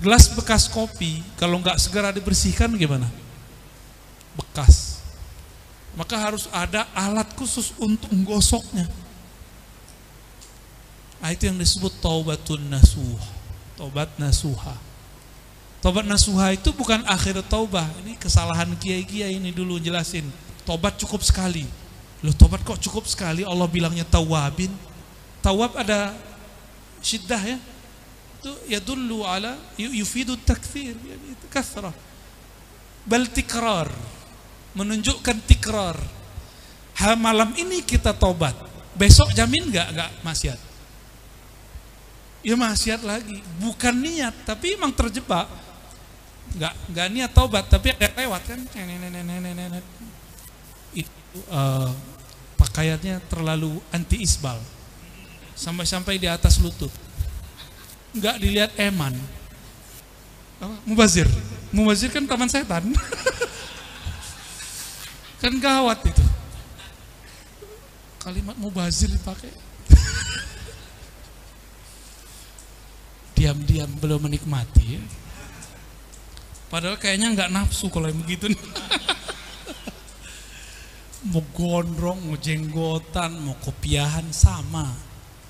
gelas bekas kopi kalau nggak segera dibersihkan gimana? Bekas. Maka harus ada alat khusus untuk menggosoknya. Nah, itu yang disebut taubatun nasuh. Taubat nasuha. Taubat nasuha itu bukan akhir taubah. Ini kesalahan kiai-kiai ini dulu jelasin. Taubat cukup sekali. Loh taubat kok cukup sekali? Allah bilangnya tawabin. Tawab ada syiddah ya. Itu ya dulu ala yufidu takfir. Yani kasrah. Bal tikrar. Menunjukkan tikrar. Ha malam ini kita taubat. Besok jamin nggak nggak maksiat? ya maksiat lagi bukan niat tapi emang terjebak nggak nggak niat taubat tapi ada lewat kan. Itu uh, pakaiannya terlalu anti isbal sampai-sampai di atas lutut. Nggak dilihat eman. Apa? mubazir. Mubazir kan taman setan. Kan gawat itu. Kalimat mubazir dipakai. Diam-diam belum menikmati. ya. Padahal kayaknya nggak nafsu kalau yang begitu nih. mau gondrong, mau jenggotan, mau kopiahan sama.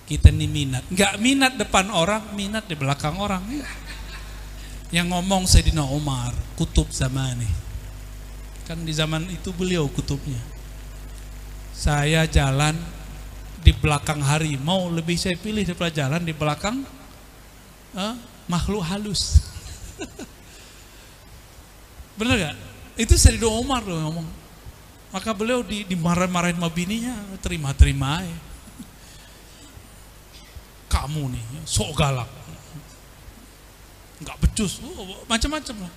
Kita nih minat. Nggak minat depan orang, minat di belakang orang. ya. Yang ngomong Sayyidina Umar, kutub zaman nih. Kan di zaman itu beliau kutubnya. Saya jalan di belakang harimau lebih saya pilih daripada jalan di belakang Hah? makhluk halus. Bener gak? Itu Sayyidina Umar loh ngomong. Maka beliau di, dimarah-marahin sama bininya, terima-terima aja. Kamu nih, sok galak. Nggak becus, oh, macam-macam lah.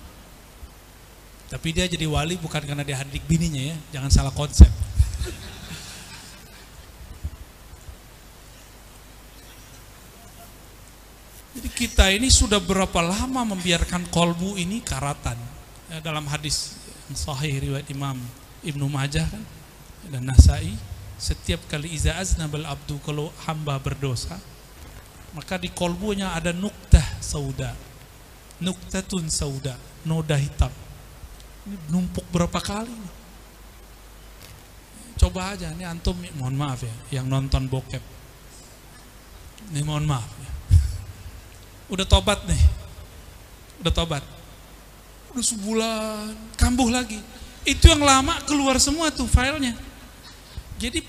Tapi dia jadi wali bukan karena dia hadik bininya ya, jangan salah konsep. Jadi kita ini sudah berapa lama membiarkan kolbu ini karatan. Ya, dalam hadis sahih riwayat Imam Ibnu Majah kan dan Nasai, setiap kali iza aznabal abdu kalau hamba berdosa, maka di kolbunya ada nuktah sauda. Nuktatun sauda, noda hitam. Ini numpuk berapa kali? Coba aja, ini antum mohon maaf ya, yang nonton bokep. Ini mohon maaf ya udah tobat nih udah tobat udah sebulan kambuh lagi. Itu yang lama keluar semua tuh filenya. Jadi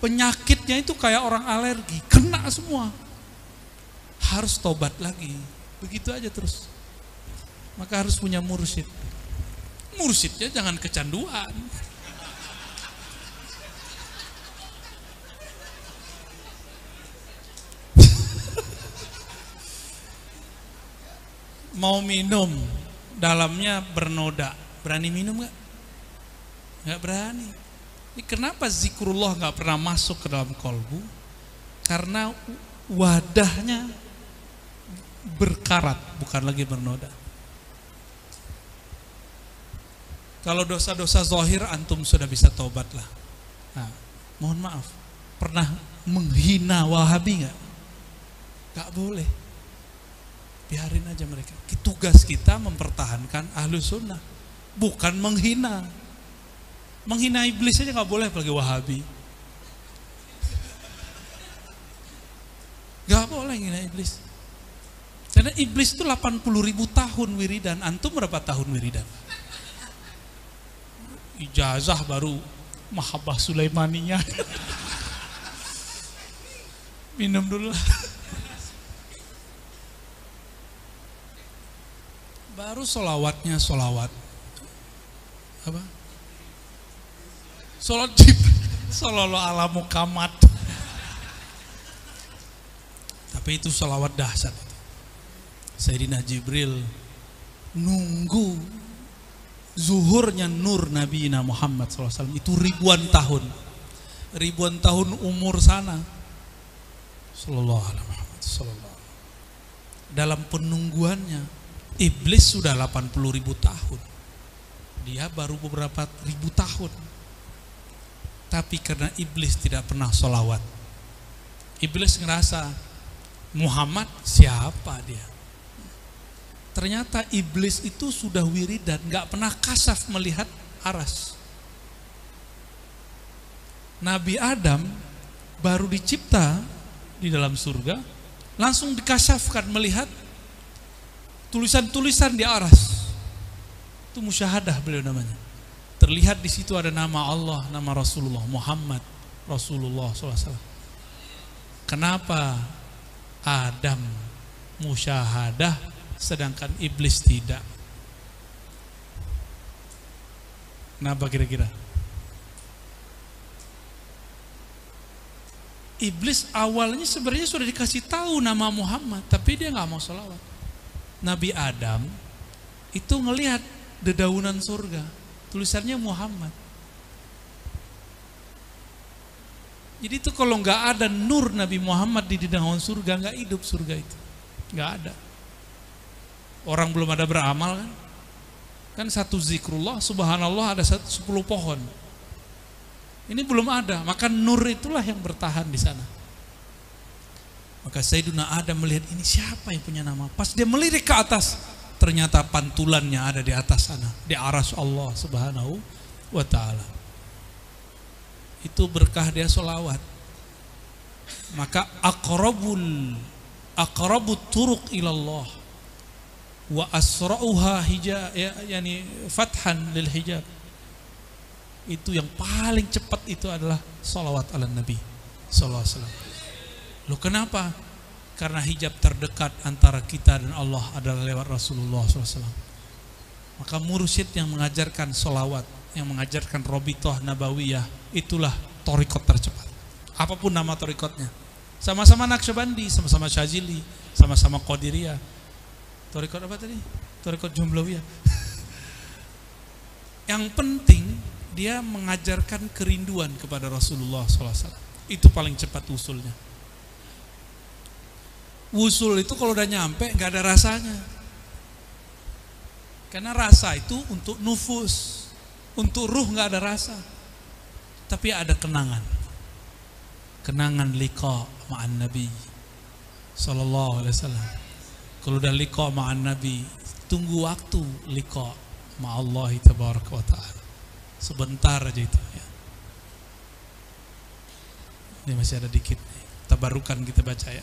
penyakitnya itu kayak orang alergi kena semua. Harus tobat lagi. Begitu aja terus. Maka harus punya mursyid. Mursyidnya jangan kecanduan. Mau minum dalamnya bernoda. Berani minum nggak? Nggak berani. Ini kenapa zikrullah nggak pernah masuk ke dalam kolbu? Karena wadahnya berkarat bukan lagi bernoda. Kalau dosa-dosa zohir antum sudah bisa tobat lah. Nah, mohon maaf. Pernah menghina wahabi nggak? Nggak boleh biarin aja mereka. Tugas kita mempertahankan ahlu sunnah, bukan menghina. Menghina iblis aja nggak boleh apalagi wahabi. Gak boleh menghina iblis. Karena iblis itu 80 ribu tahun wiridan, antum berapa tahun wiridan? ijazah baru mahabbah Sulaimaniyah. Minum dulu. Baru solawatnya solawat. Apa? Sholat jib. Sallallahu ala Muhammad. Tapi itu solawat dahsyat. Sayyidina Jibril nunggu zuhurnya nur Nabi Muhammad SAW itu ribuan tahun ribuan tahun umur sana Sallallahu alaihi alaihi. dalam penungguannya iblis sudah 80 ribu tahun. Dia baru beberapa ribu tahun. Tapi karena iblis tidak pernah solawat iblis ngerasa Muhammad siapa dia? Ternyata iblis itu sudah wiridan nggak pernah kasaf melihat aras. Nabi Adam baru dicipta di dalam surga langsung dikasafkan melihat tulisan-tulisan di aras itu musyahadah beliau namanya terlihat di situ ada nama Allah nama Rasulullah Muhammad Rasulullah SAW kenapa Adam musyahadah sedangkan iblis tidak. Kenapa kira-kira? Iblis awalnya sebenarnya sudah dikasih tahu nama Muhammad, tapi dia nggak mau sholawat. Nabi Adam itu ngelihat dedaunan surga, tulisannya Muhammad. Jadi itu kalau nggak ada nur Nabi Muhammad di dedaunan surga, nggak hidup surga itu, nggak ada. Orang belum ada beramal kan? Kan satu zikrullah, subhanallah ada satu, sepuluh pohon. Ini belum ada, maka nur itulah yang bertahan di sana. Maka Sayyidina Adam melihat ini siapa yang punya nama. Pas dia melirik ke atas, ternyata pantulannya ada di atas sana, di aras Allah Subhanahu wa taala. Itu berkah dia solawat. Maka akrabul akrabut turuk ilallah wa asra'uha hijab ya, yani fathan lil hijab itu yang paling cepat itu adalah salawat ala Nabi sallallahu alaihi wasallam. Loh kenapa? Karena hijab terdekat antara kita dan Allah adalah lewat Rasulullah SAW. Maka mursyid yang mengajarkan solawat, yang mengajarkan robitoh nabawiyah, itulah torikot tercepat. Apa pun nama torikotnya. Sama-sama Naqsyabandi, sama-sama Syazili, sama-sama Qadiriyah. Torikot apa tadi? Torikot Jumlawiyah. yang penting dia mengajarkan kerinduan kepada Rasulullah SAW. Itu paling cepat usulnya. Usul itu kalau udah nyampe nggak ada rasanya. Karena rasa itu untuk nufus, untuk ruh nggak ada rasa. Tapi ada kenangan. Kenangan liqa ma'an Nabi sallallahu alaihi wasallam. Kalau udah liqa ma'an Nabi, tunggu waktu liqa ma'allahi tabaraka wa ta'ala sebentar aja itu ya. Ini masih ada dikit. Tabarukan kita baca ya.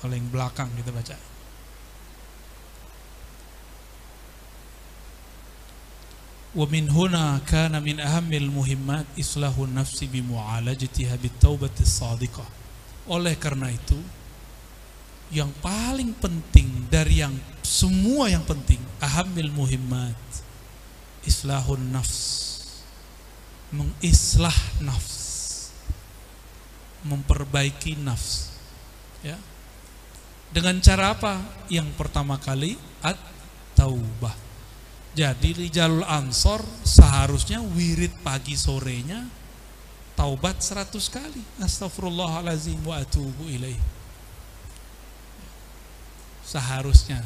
paling belakang kita baca. Wa min huna kana min ahammil muhimmat islahu nafsi bi mu'alajatiha bit taubati shadiqah. Oleh karena itu, yang paling penting dari yang semua yang penting, ahammil muhimmat islahun nafs. Mengislah nafs. Memperbaiki nafs. Ya dengan cara apa yang pertama kali at taubah jadi Rijalul Ansor seharusnya wirid pagi sorenya taubat 100 kali astagfirullahalazim wa atubu ilaih seharusnya.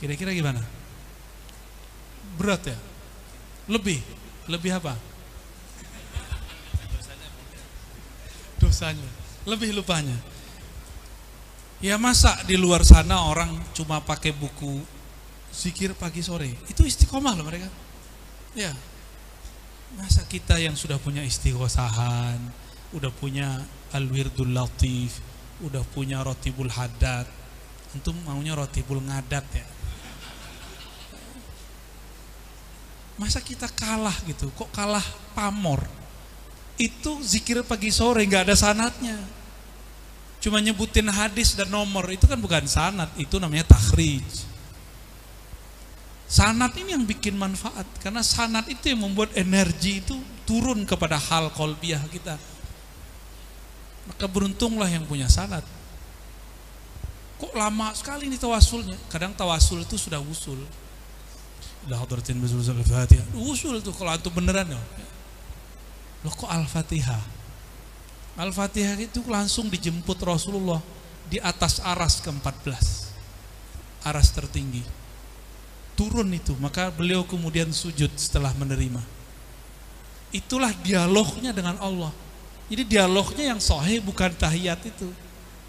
Kira-kira gimana? Berat ya? Lebih? Lebih apa? Dosanya. Lebih lupanya. Ya masa di luar sana orang cuma pakai buku zikir pagi sore. Itu istiqomah loh mereka. Ya. Masa kita yang sudah punya istighosahan, udah punya al-wirdul latif, udah punya rotibul haddad, Antum maunya roti bul ngadat ya. Masa kita kalah gitu? Kok kalah pamor? Itu zikir pagi sore nggak ada sanatnya. Cuma nyebutin hadis dan nomor itu kan bukan sanat, itu namanya takhrij. Sanat ini yang bikin manfaat karena sanat itu yang membuat energi itu turun kepada hal kolbiah kita. Maka beruntunglah yang punya sanat. Kok lama sekali ini tawasulnya? Kadang tawasul itu sudah usul. Usul tuh kalau antum beneran ya. Loh kok Al-Fatihah? Al-Fatihah itu langsung dijemput Rasulullah di atas aras ke-14. Aras tertinggi. Turun itu, maka beliau kemudian sujud setelah menerima. Itulah dialognya dengan Allah. Jadi dialognya yang sahih bukan tahiyat itu.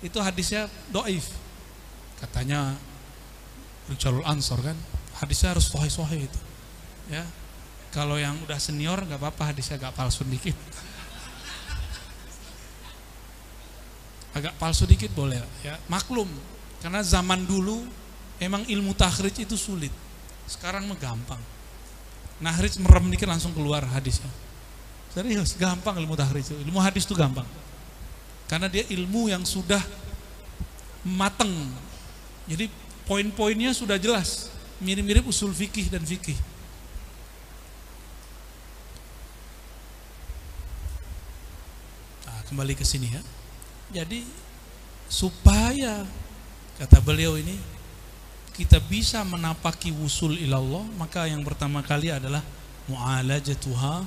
Itu hadisnya doif. Katanya Rijalul Ansor kan, hadisnya harus sahih-sahih itu. Ya. Kalau yang udah senior nggak apa-apa hadisnya agak palsu dikit. Agak palsu dikit boleh ya. Maklum karena zaman dulu emang ilmu takhrij itu sulit. Sekarang mah gampang. Nahrij merem dikit langsung keluar hadisnya. Serius, gampang ilmu takhrij itu. Ilmu hadis itu gampang. Karena dia ilmu yang sudah mateng. Jadi poin-poinnya sudah jelas. Mirip-mirip usul fikih dan fikih. Nah, kembali ke sini ya. Jadi supaya kata beliau ini kita bisa menapaki wusul ilallah maka yang pertama kali adalah mu'alajatuha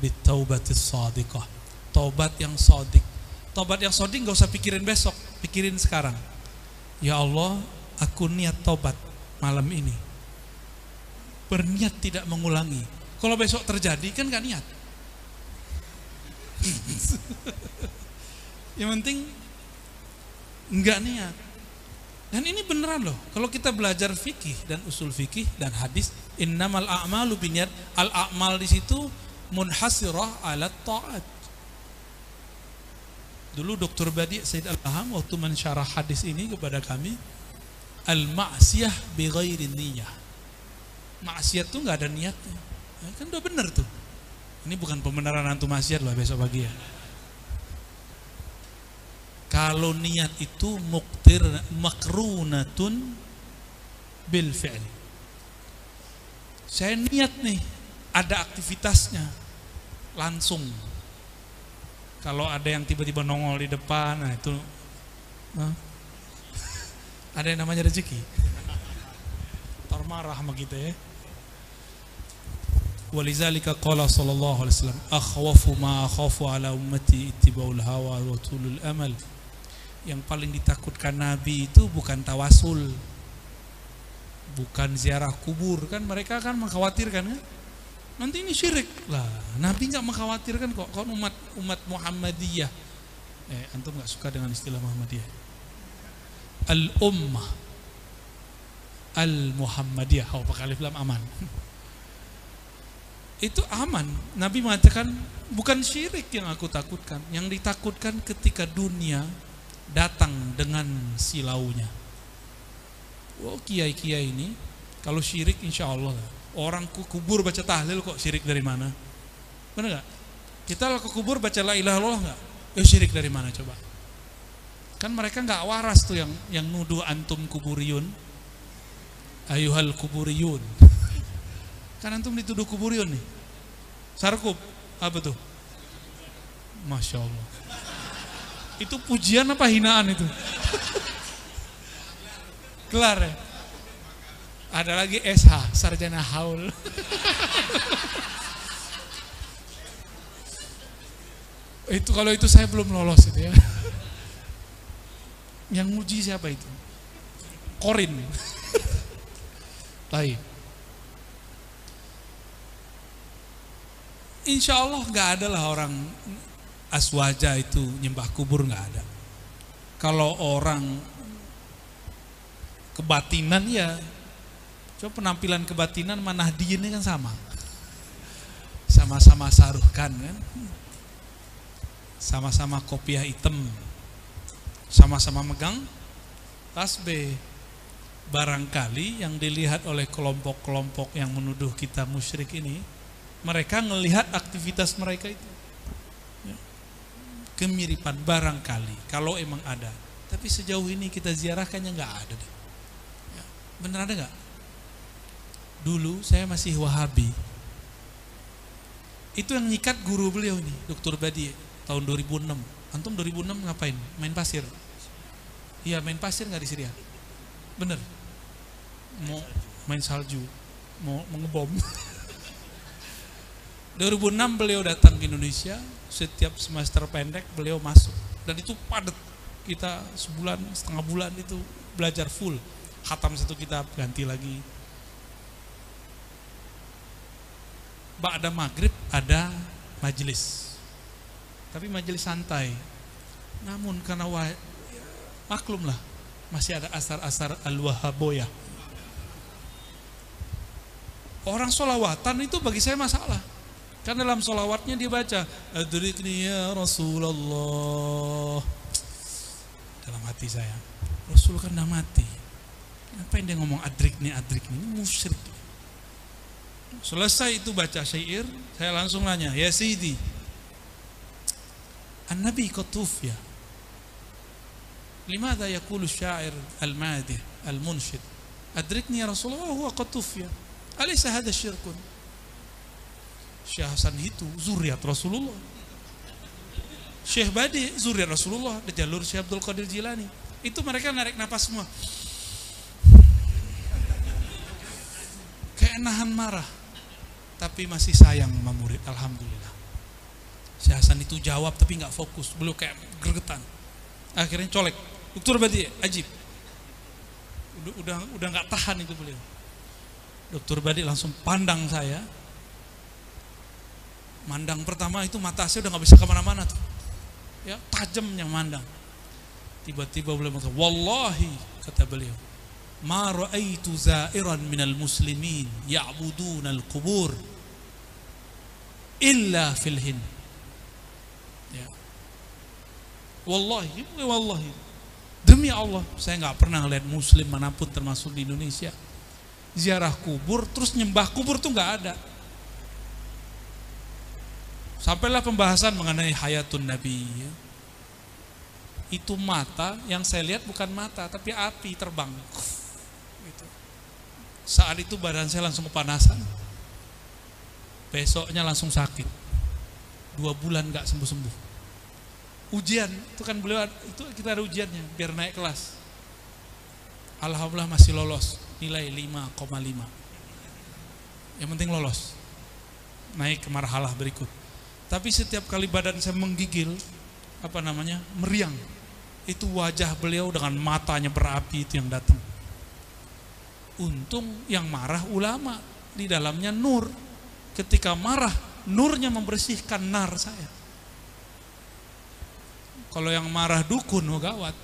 bitaubatis sadiqah. Taubat yang sadik taubat yang sadik nggak usah pikirin besok pikirin sekarang. Ya Allah aku niat taubat malam ini. Berniat tidak mengulangi. Kalau besok terjadi kan gak niat yang penting nggak niat dan ini beneran loh. Kalau kita belajar fikih dan usul fikih dan hadis, innamal a'malu binniyat. Al a'mal di situ munhasirah ala taat. Dulu Dr. Badi Said Al-Aham waktu mensyarah hadis ini kepada kami, al ma'siyah bi ghairi niyah. Maksiat tuh nggak ada niatnya. Ya, kan udah bener tuh. Ini bukan pembenaran antum maksiat loh besok pagi ya. Kalau niat itu muktir makrunatun bil fi'l. Saya niat nih, ada aktivitasnya langsung. Kalau ada yang tiba-tiba nongol di depan, nah itu Hah? ada yang namanya rezeki. Tar marah sama kita ya. Walizalika qala sallallahu alaihi wasallam akhwafu ma akhafu ala ummati ittiba'ul hawa wa tulul amal yang paling ditakutkan Nabi itu bukan tawasul bukan ziarah kubur. Kan mereka kan mengkhawatirkan kan? Nanti ini syirik. Lah Nabi nggak mengkhawatirkan kok. Kan umat umat Muhammadiyah. Eh antum nggak suka dengan istilah Muhammadiyah? Al ummah al Muhammadiyah oh lam aman. Itu aman. Nabi mengatakan bukan syirik yang aku takutkan. Yang ditakutkan ketika dunia datang dengan silaunya. Oh kiai-kiai ini kalau syirik insya Allah orang kubur baca tahlil kok syirik dari mana? Benar nggak? Kita ke kubur baca la ilaha illallah nggak? Eh syirik dari mana coba? Kan mereka nggak waras tuh yang yang nuduh antum kuburiyun. Ayuhal kuburiyun. Kan antum dituduh kuburiyun nih. Sarkup apa tuh? Masya Allah. Itu pujian apa hinaan itu? Kelar ya? Ada lagi SH, sarjana haul. itu kalau itu saya belum lolos itu ya. Yang muji siapa itu? Korin. Baik. Insya Allah nggak ada lah orang aswaja itu nyembah kubur nggak ada. Kalau orang kebatinan ya, coba penampilan kebatinan mana ini kan sama, sama-sama saruhkan kan, sama-sama kopiah hitam, sama-sama megang tasbih. Barangkali yang dilihat oleh kelompok-kelompok yang menuduh kita musyrik ini, mereka melihat aktivitas mereka itu. Kemiripan barangkali, kalau emang ada. Tapi sejauh ini kita ziarahkannya nggak ada deh. Ya. Bener ada nggak? Dulu saya masih Wahabi. Itu yang nyikat guru beliau nih, Dr. Badi, tahun 2006. Antum 2006 ngapain? Main pasir. Iya, main pasir nggak di Syria? Bener. Mau main salju, mau mengebom. 2006 beliau datang ke Indonesia, setiap semester pendek beliau masuk dan itu padat. Kita sebulan, setengah bulan itu belajar full. Khatam satu kitab, ganti lagi. Ba'da maghrib ada majelis. Tapi majelis santai. Namun karena wah, maklum lah masih ada asar-asar al-wahaboyah. Orang solawatan itu bagi saya masalah. Kan dalam solawatnya dia baca Adrikni ya Rasulullah Dalam hati saya Rasul kan udah mati Ngapain dia ngomong adrikni adrikni Ini musyrik Selesai itu baca syair Saya langsung nanya Ya Sidi An-Nabi Qatuf ya لماذا يقول الشاعر المادح المنشد أدركني يا رسول الله وهو قد توفي أليس هذا شرك Syekh Hasan itu zuriat Rasulullah. Syekh Badi zuriat Rasulullah di jalur Syekh Abdul Qadir Jilani. Itu mereka narik napas semua. Kayak nahan marah. Tapi masih sayang sama murid Alhamdulillah. Syekh Hasan itu jawab tapi nggak fokus. Beliau kayak gregetan akhirnya colek. Dokter Badi ajib. Udah udah udah nggak tahan itu beliau. Dokter Badi langsung pandang saya mandang pertama itu mata saya udah nggak bisa ke mana-mana tuh. Ya tajam yang mandang. Tiba-tiba beliau mengatakan wallahi kata beliau ma ra'aitu za'iran minal muslimin ya'buduna al-qubur illa fil hind ya. Wallahi wallahi. Demi Allah saya nggak pernah lihat muslim mana pun termasuk di Indonesia. Ziarah kubur terus nyembah kubur tuh nggak ada Sampailah pembahasan mengenai hayatun Nabi. ya. Itu mata yang saya lihat bukan mata, tapi api terbang. Gitu. Saat itu badan saya langsung kepanasan. Besoknya langsung sakit. Dua bulan nggak sembuh-sembuh. Ujian, itu kan beliau itu kita ada ujiannya biar naik kelas. Alhamdulillah masih lolos, nilai 5,5. Yang penting lolos. Naik ke marhalah berikut tapi setiap kali badan saya menggigil apa namanya meriang. Itu wajah beliau dengan matanya berapi itu yang datang. Untung yang marah ulama di dalamnya nur. Ketika marah nurnya membersihkan nar saya. Kalau yang marah dukun oh gawat.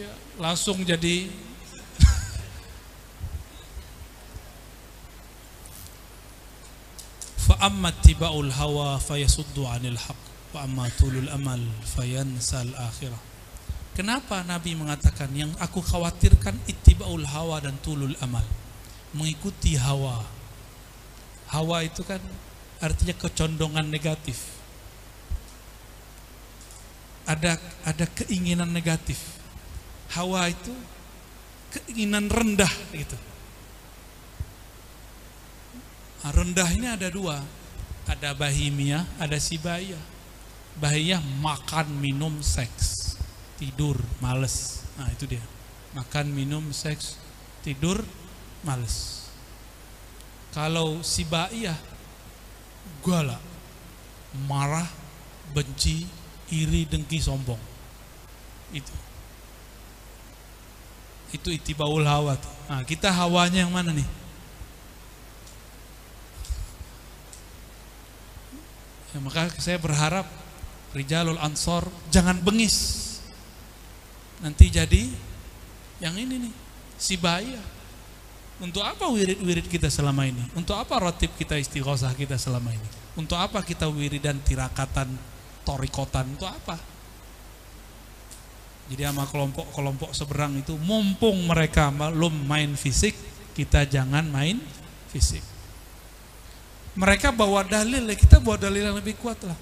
Ya, langsung jadi fa amma tibaul hawa fayasuddu anil haq wa amma tulul amal fayansal akhirah. Kenapa Nabi mengatakan yang aku khawatirkan ittibaul hawa dan tulul amal? Mengikuti hawa. Hawa itu kan artinya kecondongan negatif. Ada ada keinginan negatif. Hawa itu keinginan rendah gitu rendah ini ada dua, ada bahimia, ada sibaya. Bahia makan, minum, seks, tidur, males. Nah itu dia, makan, minum, seks, tidur, males. Kalau sibaya, gala, marah, benci, iri, dengki, sombong. Itu. Itu itibaul hawa. Nah, kita hawanya yang mana nih? Ya, maka saya berharap Rijalul Ansor jangan bengis. Nanti jadi yang ini nih, si bahaya. Untuk apa wirid-wirid kita selama ini? Untuk apa rotib kita istighosah kita selama ini? Untuk apa kita wiridan tirakatan, torikotan? Untuk apa? Jadi sama kelompok-kelompok seberang itu mumpung mereka belum main fisik, kita jangan main fisik. Mereka bawa dalil, ya kita bawa dalil yang lebih kuat lah.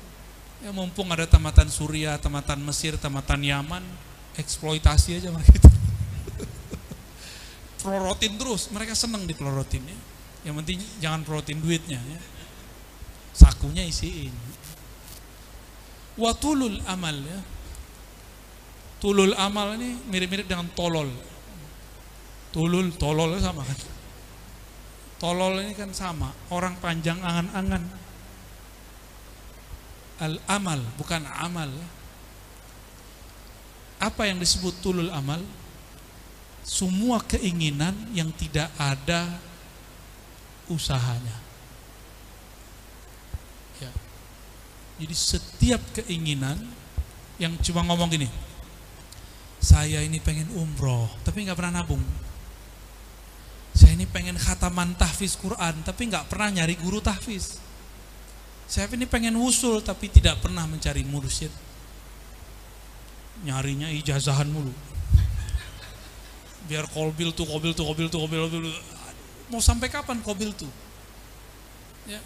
Ya mumpung ada tamatan Suria, tamatan Mesir, tamatan Yaman, eksploitasi aja mereka itu. Pelorotin terus, mereka seneng dipelorotin ya. Yang penting jangan pelorotin duitnya ya. Sakunya isiin. Watulul amal ya. Tulul amal ini mirip-mirip dengan tolol. Tulul, tolol sama kan. Tolol ini kan sama, orang panjang angan-angan. Al amal bukan amal. Apa yang disebut tulul amal? Semua keinginan yang tidak ada usahanya. Ya. Jadi setiap keinginan yang cuma ngomong gini, saya ini pengen umroh, tapi nggak pernah nabung. Saya ini pengen khataman tahfiz Quran, tapi nggak pernah nyari guru tahfiz. Saya ini pengen wusul, tapi tidak pernah mencari mursyid. Nyarinya ijazahan mulu. Biar kolbil tuh, kolbil tuh, kolbil tuh, kolbil tuh. Mau sampai kapan kolbil tuh? Ya.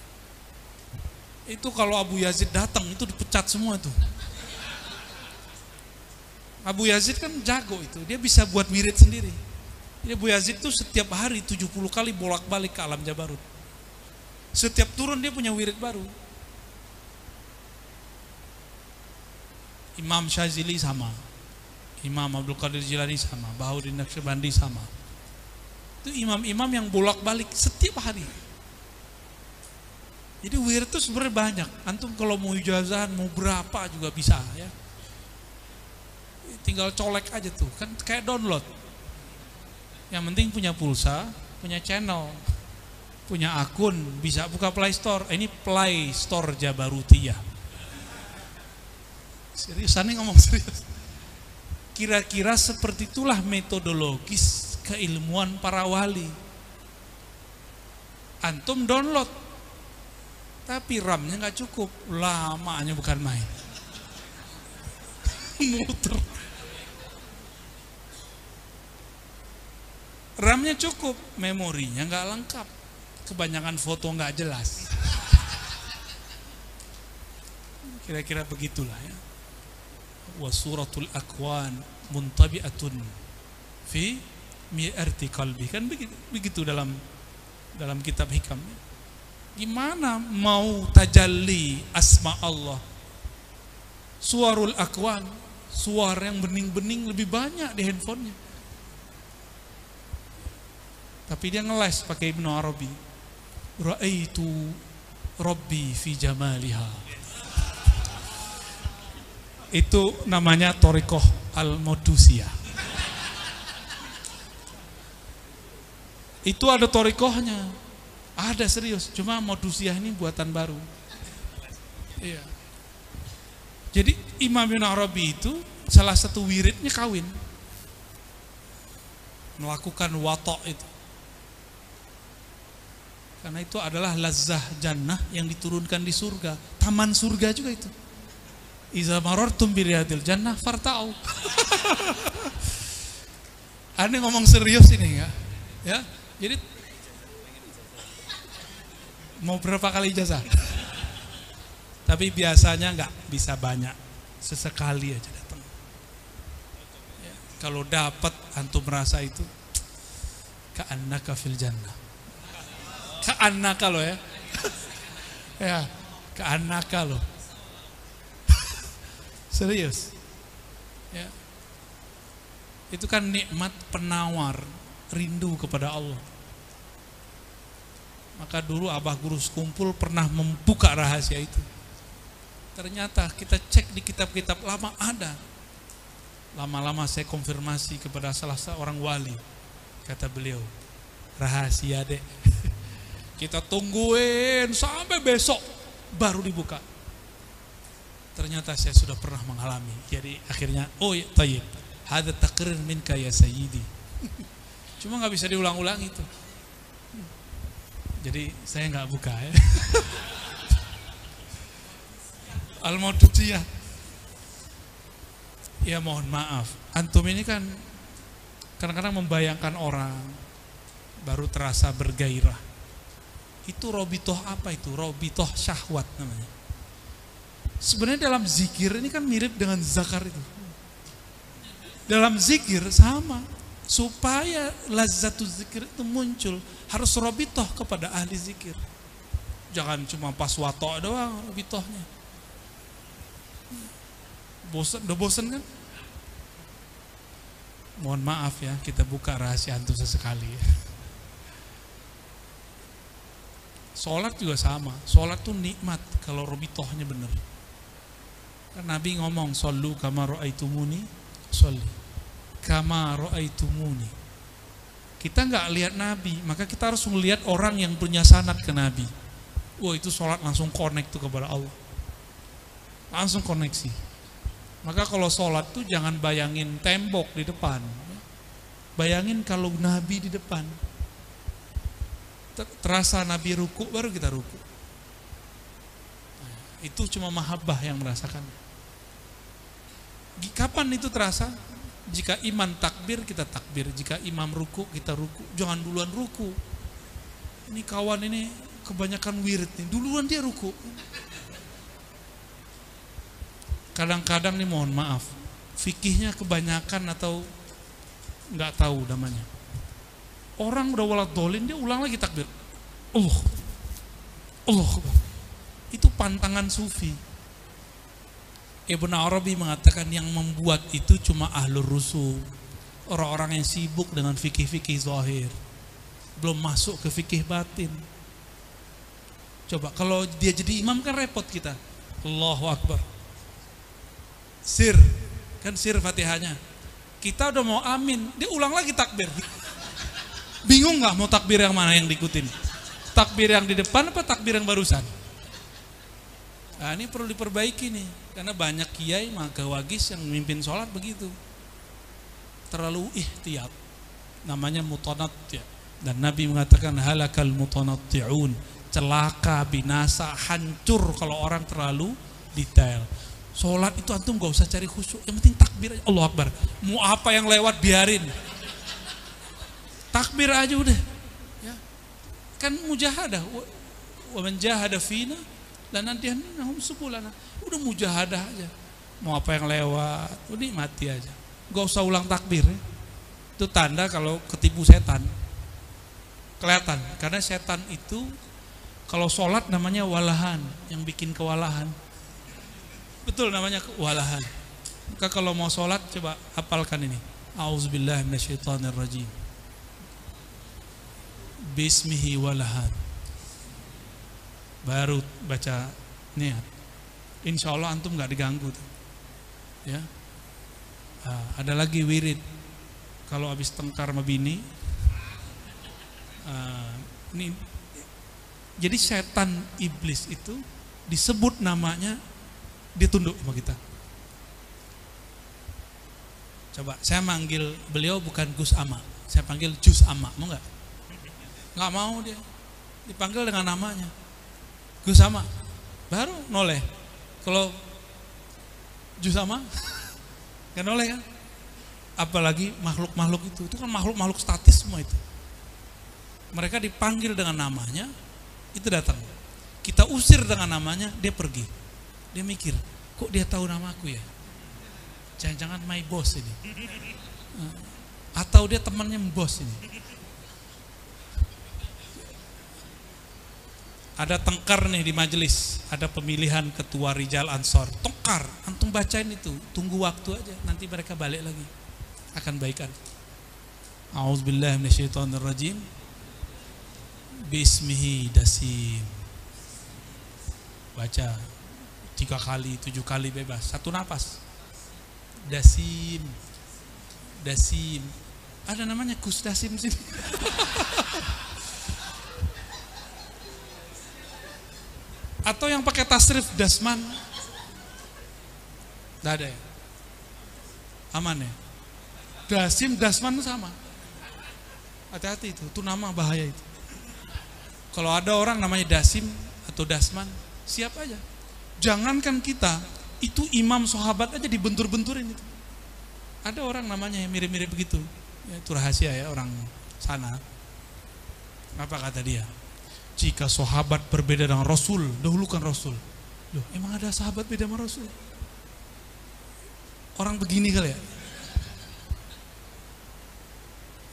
Itu kalau Abu Yazid datang, itu dipecat semua tuh. Abu Yazid kan jago itu, dia bisa buat wirid sendiri. Jadi Abu Yazid tuh setiap hari 70 kali bolak-balik ke alam Jabarut. Setiap turun dia punya wirid baru. Imam Syazili sama. Imam Abdul Qadir Jilani sama, Bahuddin Naqsyabandi sama. Itu imam-imam yang bolak-balik setiap hari. Jadi wirid itu sebenarnya banyak. Antum kalau mau ijazahan mau berapa juga bisa ya tinggal colek aja tuh kan kayak download yang penting punya pulsa punya channel punya akun bisa buka Play Store. Ini Play Store Jabarutiyah seriusan nih ngomong serius? Kira-kira seperti itulah metodologis keilmuan para wali. Antum download. Tapi RAM-nya nggak cukup. Lamanya bukan main. Muter RAM-nya cukup, memorinya nggak lengkap. Kebanyakan foto nggak jelas. Kira-kira begitulah ya. Wasuratul akwan muntabi'atun fi mi'arti kalbi. Kan begitu, begitu dalam dalam kitab hikam. Gimana mau tajalli asma Allah? Suarul akwan, suara yang bening-bening lebih banyak di handphonenya. Tapi dia ngeles pakai Ibnu Arabi. Ra'aitu Rabbi fi jamaliha. Itu namanya Torikoh Al-Modusiyah. Itu ada torikohnya. Ada serius, cuma Modusiyah ini buatan baru. Iya. Jadi Imam Ibn Arabi itu salah satu wiridnya kawin. Melakukan watok itu. Karena itu adalah lazah jannah yang diturunkan di surga. Taman surga juga itu. Iza marartum biriyadil jannah farta'u. Aneh ngomong serius ini ya. Ya. Jadi mau berapa kali ijazah? Tapi biasanya nggak bisa banyak. Sesekali aja datang. Ya. Kalau dapat antum merasa itu ka'annaka fil jannah keanaka lo ya. ya, keanaka lo. Serius. Ya. Itu kan nikmat penawar rindu kepada Allah. Maka dulu Abah Guru Sekumpul pernah membuka rahasia itu. Ternyata kita cek di kitab-kitab lama ada. Lama-lama saya konfirmasi kepada salah seorang wali. Kata beliau, rahasia dek. Kita tungguin sampai besok baru dibuka. Ternyata saya sudah pernah mengalami. Jadi akhirnya, oh ya, tayyib. Hada takrir minka ya sayyidi. Cuma nggak bisa diulang-ulang itu. Jadi saya nggak buka ya. Al-Maududiyah. Ya mohon maaf, antum ini kan kadang-kadang membayangkan orang baru terasa bergairah. Itu robitoh apa itu? Robitoh syahwat namanya. Sebenarnya dalam zikir ini kan mirip dengan zakar itu. Dalam zikir sama. Supaya lazzatul zikir itu muncul harus robitoh kepada ahli zikir. Jangan cuma pas wato doang robitohnya. Bosan, udah bosan kan? Mohon maaf ya, kita buka rahasia antum sesekali. Sholat juga sama. Sholat tuh nikmat kalau robitohnya bener. Kan Nabi ngomong, Sallu kama ro'aitumuni, sholli. Kama ro'aitumuni. Kita nggak lihat Nabi, maka kita harus melihat orang yang punya sanat ke Nabi. Wah itu sholat langsung connect tuh kepada Allah. Langsung koneksi. Maka kalau sholat tuh jangan bayangin tembok di depan. Bayangin kalau Nabi di depan. Ter- Terasa Nabi ruku, baru kita ruku. Nah, Itu cuma mahabbah yang merasakan. Kapan itu terasa? Jika iman takbir, kita takbir. Jika imam ruku, kita ruku. Jangan duluan ruku. Ini kawan ini kebanyakan wirid nih. Duluan dia ruku. kadang-kadang nih mohon maaf fikihnya kebanyakan atau nggak tahu namanya orang udah walat dolin dia ulang lagi takbir. Allah Allah Akbar. itu pantangan sufi. Ibn Arabi mengatakan yang membuat itu cuma ahlur rusuh orang-orang yang sibuk dengan fikih-fikih zahir. Belum masuk ke fikih batin. Coba kalau dia jadi imam kan repot kita. Allahu Akbar. Sir. Kan sir fatihahnya. Kita udah mau amin. Dia ulang lagi takbir bingung nggak mau takbir yang mana yang diikutin? Takbir yang di depan apa takbir yang barusan? Nah ini perlu diperbaiki nih karena banyak kiai maka wagis yang memimpin sholat begitu. Terlalu ihtiyat. Namanya mutanatti dan Nabi mengatakan halakal mutanatti'un. Celaka binasa hancur kalau orang terlalu detail. Sholat itu antum gak usah cari khusyuk, yang penting takbir aja. Allah Akbar. Mau apa yang lewat biarin. Takbir aja udah. Ya. Kan mujahadah. Wa- fina dan nanti nahum subulana. Udah mujahadah aja. Mau apa yang lewat, udah mati aja. Gak usah ulang takbir ya. Itu tanda kalau ketipu setan. Kelihatan, karena setan itu kalau sholat namanya walahan, yang bikin kewalahan. Betul namanya kewalahan. Maka kalau mau sholat coba hafalkan ini. Minasyaitonirrajim. Bismihi walahan. Baru baca niat. Insya Allah antum nggak diganggu. Ya. Ah, ada lagi wirid. Kalau habis tengkar sama bini, ah, ini jadi setan iblis itu disebut namanya dia tunduk sama kita. Coba saya manggil beliau bukan Gus Ama, saya panggil Jus Ama, mau nggak? Nggak mau dia, dipanggil dengan namanya Gus Ama, baru noleh. Kalau Jus Ama, nggak noleh kan? Apalagi makhluk-makhluk itu, itu kan makhluk-makhluk statis semua itu. Mereka dipanggil dengan namanya, itu datang. Kita usir dengan namanya, dia pergi. Dia mikir, kok dia tahu namaku ya? Jangan-jangan my boss ini. Atau dia temannya bos ini. Ada tengkar nih di majelis, ada pemilihan ketua Rijal Ansor. Tengkar, antum bacain itu, tunggu waktu aja, nanti mereka balik lagi. Akan baikan. A'udzubillahi minasyaitonirrajim. Bismihi dasim. Baca tiga kali, tujuh kali bebas, satu napas. Dasim, dasim. Ada namanya Gus Dasim sini. Atau yang pakai tasrif dasman. Tidak ada ya? Aman ya? Dasim, dasman itu sama. Hati-hati itu, itu nama bahaya itu. Kalau ada orang namanya Dasim atau Dasman, siap aja. Jangankan kita, itu imam sahabat aja dibentur-benturin itu. ada orang namanya yang mirip-mirip begitu. Ya, itu rahasia ya orang sana. Apa kata dia? Jika sahabat berbeda dengan Rasul, dahulukan Rasul. Loh, emang ada sahabat beda sama Rasul? Orang begini kali ya.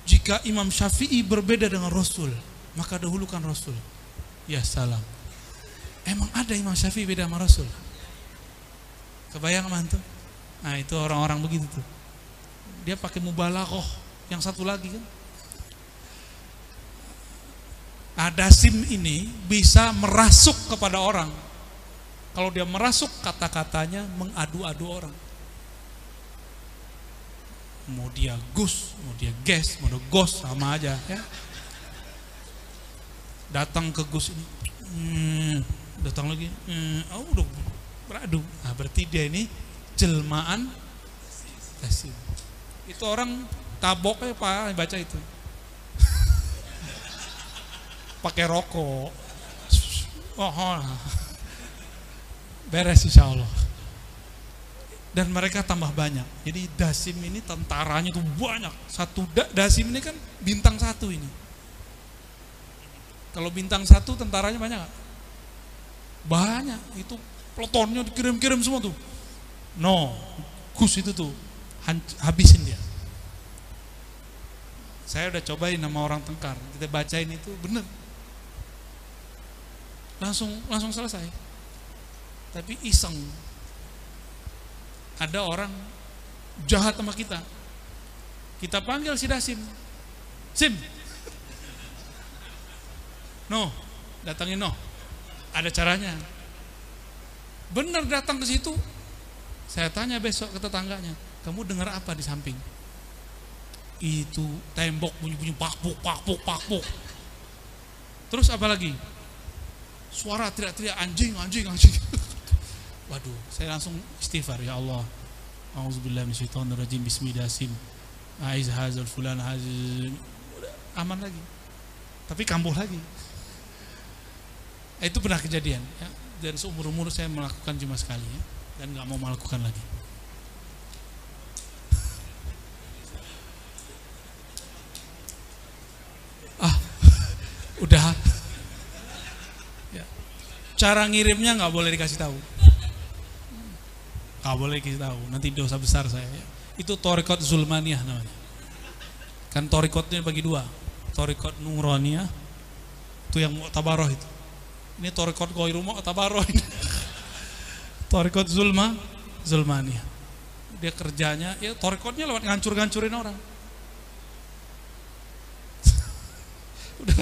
Jika Imam Syafi'i berbeda dengan Rasul, maka dahulukan Rasul. Ya salam. Emang ada Imam Syafi'i beda sama Rasul? Kebayang mantu? Nah itu orang-orang begitu tuh. Dia pakai mubalaghah. Yang satu lagi kan. Nah, dasim ini bisa merasuk kepada orang. Kalau dia merasuk kata-katanya mengadu-adu orang. Mau dia gus, mau dia ges, mau dia gos sama aja ya. Datang ke gus ini, hmm, datang lagi, hmm, oh udah beradu. Nah, berarti dia ini jelmaan. Itu orang taboknya pak baca itu. Pakai rokok. Oh, oh. beres insya Allah. Dan mereka tambah banyak. Jadi dasim ini tentaranya tuh banyak. Satu da, dasim ini kan bintang satu ini. Kalau bintang satu tentaranya banyak gak? Banyak. Itu pelotonnya dikirim-kirim semua tuh. No, Gus itu tuh habisin dia. Saya udah cobain nama orang tengkar. Kita bacain itu bener. Langsung langsung selesai. Tapi iseng. Ada orang jahat sama kita. Kita panggil si Dasim. Sim. No, datangin no. Ada caranya. Bener datang ke situ. Saya tanya besok ke tetangganya, kamu dengar apa di samping? Itu tembok bunyi-bunyi pakpuk, pakpuk, pakpuk. Terus apa lagi? Suara teriak-teriak anjing, anjing, anjing. Waduh, saya langsung istighfar ya Allah. Auzubillah minasyaitonirrajim. Bismillahirrahmanirrahim. Aiz hazal fulan hazal. Aman lagi. Tapi kambuh lagi. Itu pernah kejadian ya. Dan seumur umur saya melakukan cuma sekali ya. Dan nggak mau melakukan lagi. Ah, udah. Ya. Cara ngirimnya nggak boleh dikasih tahu. Nggak boleh dikasih tahu. Nanti dosa besar saya. ya. Itu torikot zulmaniyah namanya. Kan torikotnya bagi dua. Torikot nuraniyah itu yang mu'tabaroh itu. Ini torikot goiru mu'tabaroh ini. torikot zulma, zulmaniyah. Dia kerjanya, ya torikotnya lewat ngancur-ngancurin orang. Udah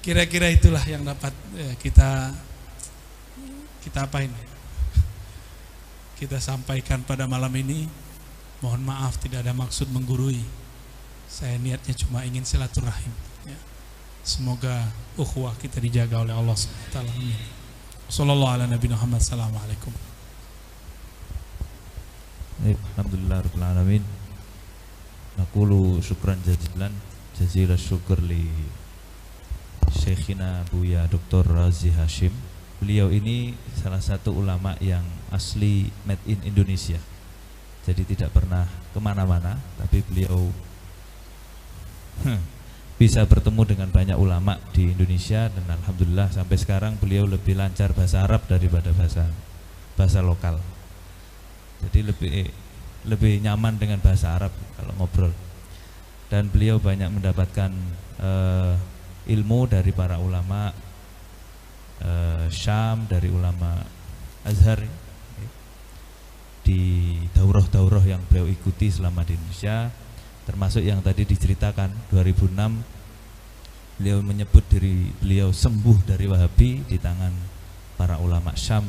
kira-kira itulah yang dapat ya, kita kita apa ini? Kita sampaikan pada malam ini. Mohon maaf tidak ada maksud menggurui. Saya niatnya cuma ingin silaturahim. Ya. Semoga ukhuwah kita dijaga oleh Allah SWT. Amin. Sallallahu ala Nabi Muhammad. Assalamualaikum.
Alhamdulillah Rabbil Alamin Nakulu syukran jazilan Jazila syukur li Syekhina Buya Dr. Razi Hashim. Beliau ini salah satu ulama yang asli made in Indonesia. Jadi tidak pernah ke mana-mana Tapi beliau hmm, bisa bertemu dengan banyak ulama di Indonesia Dan Alhamdulillah sampai sekarang beliau lebih lancar bahasa Arab daripada bahasa bahasa lokal. Jadi lebih lebih nyaman dengan bahasa Arab kalau ngobrol. Dan beliau banyak mendapatkan eh, ilmu dari para ulama eh, Syam dari ulama Azhar di daurah-daurah yang beliau ikuti selama di Indonesia termasuk yang tadi diceritakan 2006 beliau menyebut diri beliau sembuh dari Wahabi di tangan para ulama Syam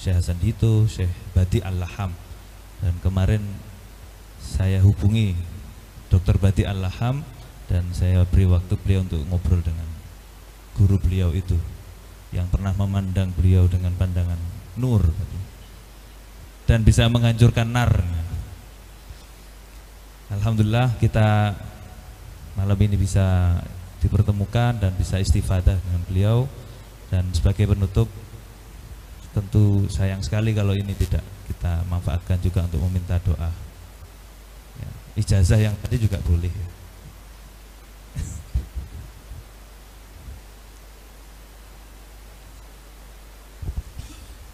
Syekh Hasan Dito, Syekh Badi Al-Laham dan kemarin saya hubungi Dr. Badi Al-Laham dan saya beri waktu beliau untuk ngobrol dengan guru beliau itu yang pernah memandang beliau dengan pandangan nur dan bisa menghancurkan nar. Alhamdulillah kita malam ini bisa dipertemukan dan bisa istifadah dengan beliau. Dan sebagai penutup tentu sayang sekali kalau ini tidak kita manfaatkan juga untuk meminta doa. Ijazah yang tadi juga boleh. ya.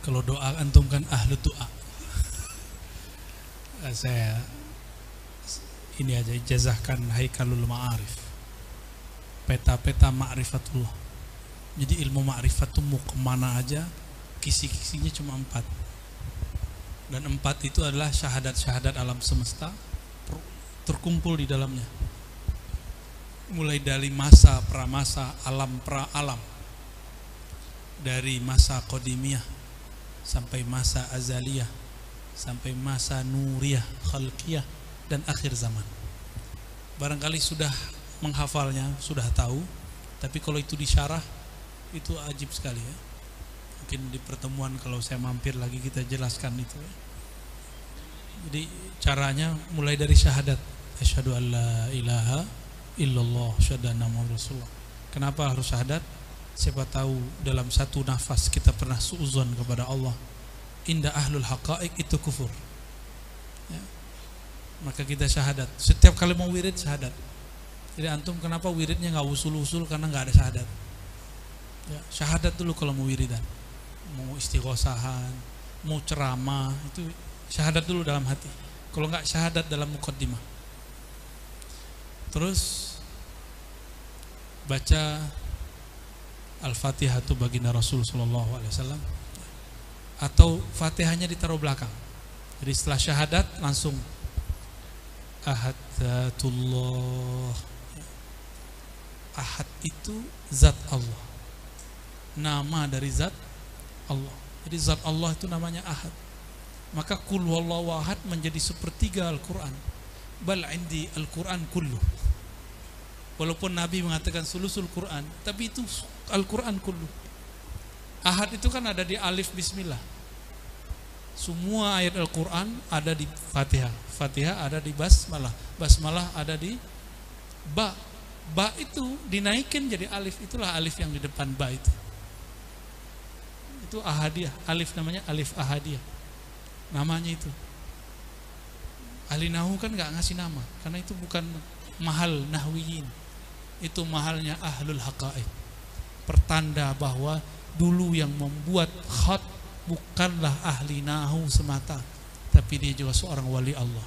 Kalau doa antum kan ahlu doa. Eh, Saya ini aja ijazahkan Haikalul Ma'arif. Peta-peta ma'rifatullah. Jadi ilmu ma'rifat itu mau ke mana aja, kisi-kisinya cuma empat. Dan empat itu adalah syahadat-syahadat alam semesta ter- terkumpul di dalamnya. Mulai dari masa pramasa, alam pra alam. Dari masa kodimiyah sampai masa azaliyah sampai masa nuriyah khalqiyah dan akhir zaman. Barangkali sudah menghafalnya sudah tahu tapi kalau itu disyarah itu ajib sekali ya. Mungkin di pertemuan kalau saya mampir lagi kita jelaskan itu ya. Jadi caranya mulai dari syahadat. Asyhadu an la ilaha illallah muhammadar rasulullah. Kenapa harus syahadat siapa tahu dalam satu nafas kita pernah suuzon kepada Allah. Indah ahlul haqaik itu kufur. Ya. maka kita syahadat. Setiap kali mau wirid syahadat. Jadi antum kenapa wiridnya nggak usul-usul karena nggak ada syahadat? Ya, syahadat dulu kalau mau wiridan. Mau istighosahan mau ceramah itu syahadat dulu dalam hati. Kalau nggak syahadat dalam mukaddimah. Terus baca Al-Fatihah itu baginda Rasul Sallallahu Alaihi Wasallam atau Fatihahnya ditaruh belakang. Jadi setelah syahadat langsung Ahadatullah. Ahad itu zat Allah. Nama dari zat Allah. Jadi zat Allah itu namanya Ahad. Maka kul wallahu ahad menjadi sepertiga Al-Qur'an. Bal indi Al-Qur'an kullu. Walaupun Nabi mengatakan sulusul Quran, tapi itu Al-Quran kullu. Ahad itu kan ada di alif bismillah. Semua ayat Al-Quran ada di Fatihah. Fatihah ada di basmalah. Basmalah ada di ba. Ba itu dinaikin jadi alif. Itulah alif yang di depan ba itu. Itu ahadiyah. Alif namanya alif ahadiyah. Namanya itu. Ahli nahu kan nggak ngasih nama karena itu bukan mahal nahwiyin itu mahalnya ahlul haqa'iq pertanda bahwa dulu yang membuat khat bukanlah ahli nahu semata tapi dia juga seorang wali Allah.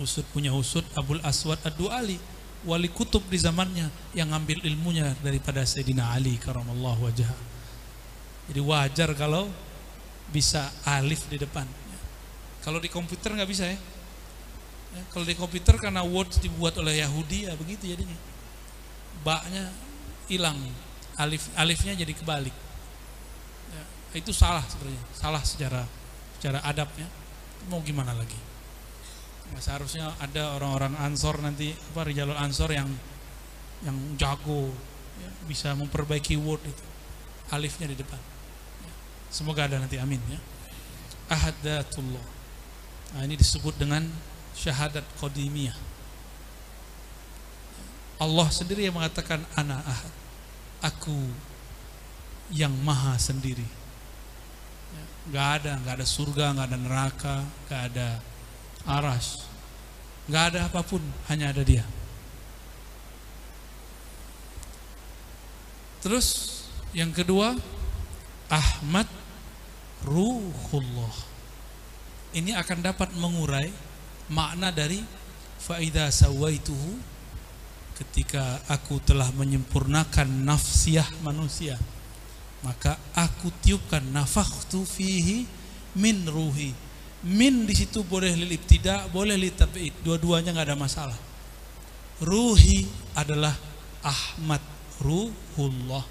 Usud punya usud Abul Aswad Ad-Duali wali kutub di zamannya yang ngambil ilmunya daripada Sayyidina Ali karamallahu wajah jadi wajar kalau bisa alif di depan. Kalau di komputer nggak bisa ya? Ya, kalau di komputer karena Word dibuat oleh Yahudi ya begitu jadinya. Baknya hilang, alif alifnya jadi kebalik. Ya, itu salah sebenarnya, salah secara secara adabnya. Mau gimana lagi? Nah, seharusnya ada orang-orang Ansor nanti apa Rijalul Ansor yang yang jago ya, bisa memperbaiki Word itu. Alifnya di depan. Ya, semoga ada nanti amin ya. Ahadatullah. Nah, ini disebut dengan syahadat qadimiyah. Allah sendiri yang mengatakan ana ahad. Aku yang maha sendiri. Ya, Gak ada, gak ada surga, gak ada neraka, gak ada aras, gak ada apa pun, hanya ada Dia. Terus yang kedua Ahmad Ruhullah. Ini akan dapat mengurai makna dari faida sawaituhu ketika aku telah menyempurnakan nafsiyah manusia maka aku tiupkan nafakhtu fihi min ruhi. Min di situ boleh lil ibtida boleh lil tab'id dua-duanya nggak ada masalah. Ruhi adalah Ahmad ruhullah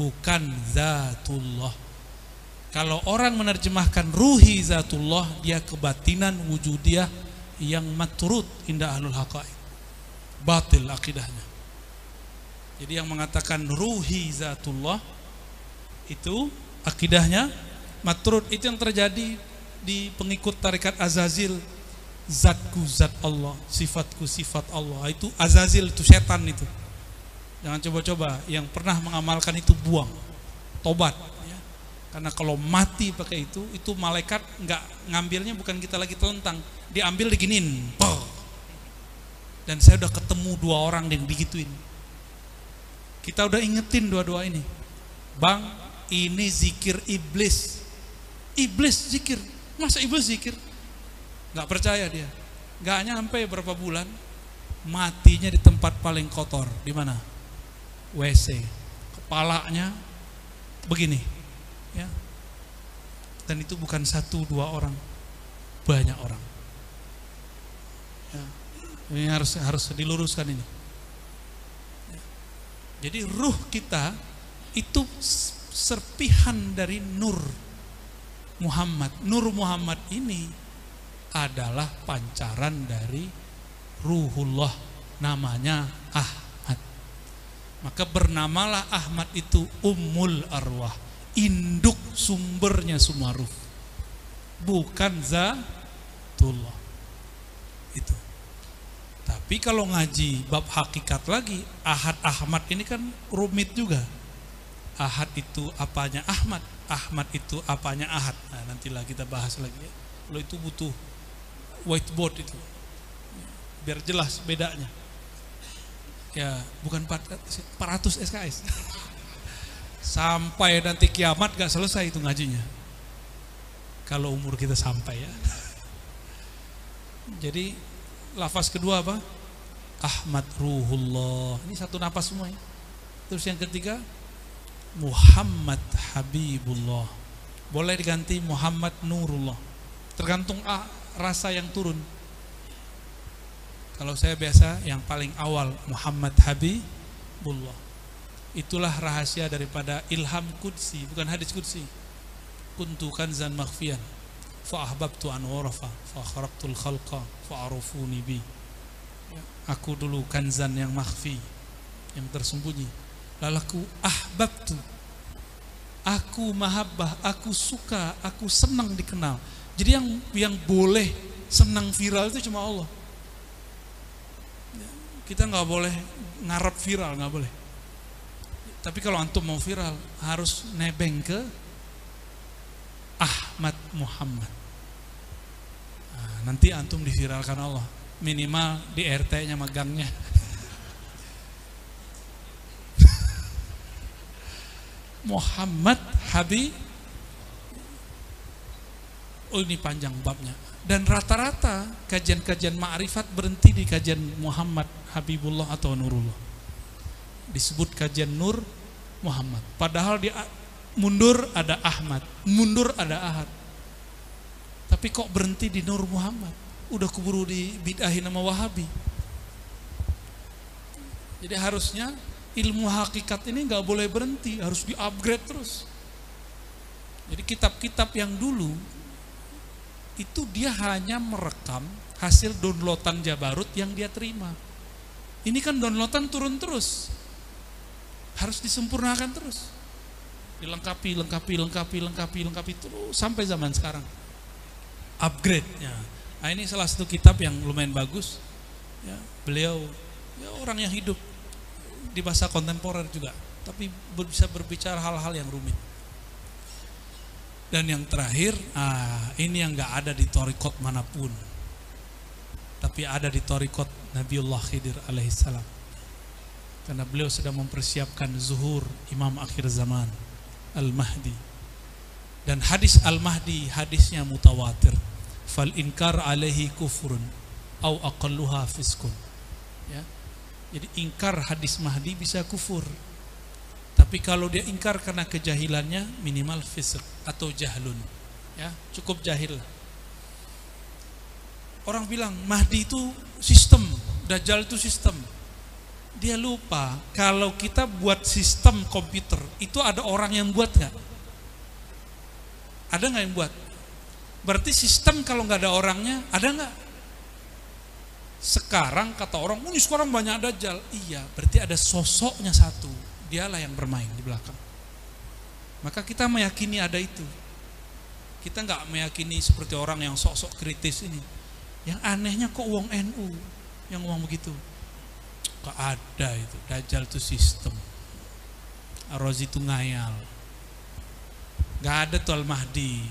bukan zatullah. Kalau orang menerjemahkan ruhi zatullah dia kebatinan wujudiyah yang maturut indah ahlul haqa'iq batil akidahnya. Jadi yang mengatakan ruhi zatullah itu akidahnya maturut itu yang terjadi di pengikut tarikat Azazil. Zatku zat Allah sifatku sifat Allah. Itu Azazil itu setan itu. Jangan coba-coba yang pernah mengamalkan itu buang. Tobat ya. karena kalau mati pakai itu itu malaikat nggak ngambilnya bukan kita lagi telentang. Diambil diginin Poh. Dan saya udah ketemu dua orang yang digituin. Kita udah ingetin dua-dua ini. Bang, ini zikir iblis. Iblis zikir. Masa iblis zikir? Nggak percaya dia. Nggak nyampe berapa bulan, matinya di tempat paling kotor. Di mana? WC. Kepalanya begini. Ya. Dan itu bukan satu dua orang, banyak orang. Ini harus harus diluruskan ini. Jadi ruh kita itu serpihan dari nur Muhammad. Nur Muhammad ini adalah pancaran dari ruhullah namanya Ahmad. Maka bernamalah Ahmad itu Ummul Arwah, induk sumbernya semua ruh. Bukan zatullah. Itu. Tapi kalau ngaji bab hakikat lagi, Ahad Ahmad ini kan rumit juga. Ahad itu apanya Ahmad, Ahmad itu apanya Ahad. Nah, nantilah kita bahas lagi ya. Kalau itu butuh whiteboard itu. Biar jelas bedanya. Ya, bukan 400 SKS. Sampai nanti kiamat gak selesai itu ngajinya. Kalau umur kita sampai ya. Jadi lafaz kedua apa? Ahmad Ruhullah. Ini satu napas semua ya. Terus yang ketiga Muhammad Habibullah. Boleh diganti Muhammad Nurullah. Tergantung ah, rasa yang turun. Kalau saya biasa yang paling awal Muhammad Habibullah. Itulah rahasia daripada ilham kudsi, bukan hadis kudsi. Kuntu kanzan makhfiyan fa ahbabtu an urafa fa kharaqtul khalqa fa arufuni bi. Aku dulu kanzan yang makhfi, yang tersembunyi. Lalu aku ahbabtu. Aku mahabbah, aku suka, aku senang dikenal. Jadi yang yang boleh senang viral itu cuma Allah. Kita nggak boleh ngarep viral, nggak boleh. Tapi kalau antum mau viral harus nebeng ke Ahmad Muhammad. Nanti antum diviralkan Allah. Minimal di RT-nya magangnya. Muhammad Habib Oh ini panjang babnya. Dan rata-rata kajian-kajian ma'rifat berhenti di kajian Muhammad Habibullah atau Nurullah. Disebut kajian Nur Muhammad. Padahal di mundur ada Ahmad Mundur ada Ahad Tapi kok berhenti di Nur Muhammad Udah keburu di bidahin nama Wahabi Jadi harusnya ilmu hakikat ini nggak boleh berhenti, harus di-upgrade terus. Jadi kitab-kitab yang dulu itu dia hanya merekam hasil downloadan Jabarut yang dia terima. Ini kan downloadan turun terus. Harus disempurnakan terus. Dilengkapi, lengkapi, lengkapi, lengkapi, lengkapi terus sampai zaman sekarang. Upgrade-nya. Nah, ini salah satu kitab yang lumayan bagus. Ya, beliau ya orang yang hidup di bahasa kontemporer juga, tapi bisa berbicara hal-hal yang rumit. Dan yang terakhir, ah, ini yang nggak ada di torikot mana pun, tapi ada di torikot Nabiullah Khidir alaihissalam. Karena beliau sedang mempersiapkan zuhur Imam akhir zaman Al-Mahdi. Dan hadis Al-Mahdi hadisnya mutawatir. Fal inkar alaihi kufrun au aqalluha fiskun. Ya. Jadi ingkar hadis Mahdi bisa kufur. Tapi kalau dia ingkar karena kejahilannya minimal fisik atau jahlun. Ya, cukup jahil. Orang bilang Mahdi itu sistem, Dajjal itu sistem. Dia lupa kalau kita buat sistem komputer itu ada orang yang buat nggak? Ada nggak yang buat? Berarti sistem kalau nggak ada orangnya ada nggak? Sekarang kata orang, oh ini sekarang banyak dajjal. Iya, berarti ada sosoknya satu. Dialah yang bermain di belakang. Maka kita meyakini ada itu. Kita nggak meyakini seperti orang yang sok-sok kritis ini. Yang anehnya kok uang NU yang ngomong begitu. Gak ada itu. Dajjal itu sistem. Rozi itu ngayal. Gak ada tuh Al-Mahdi.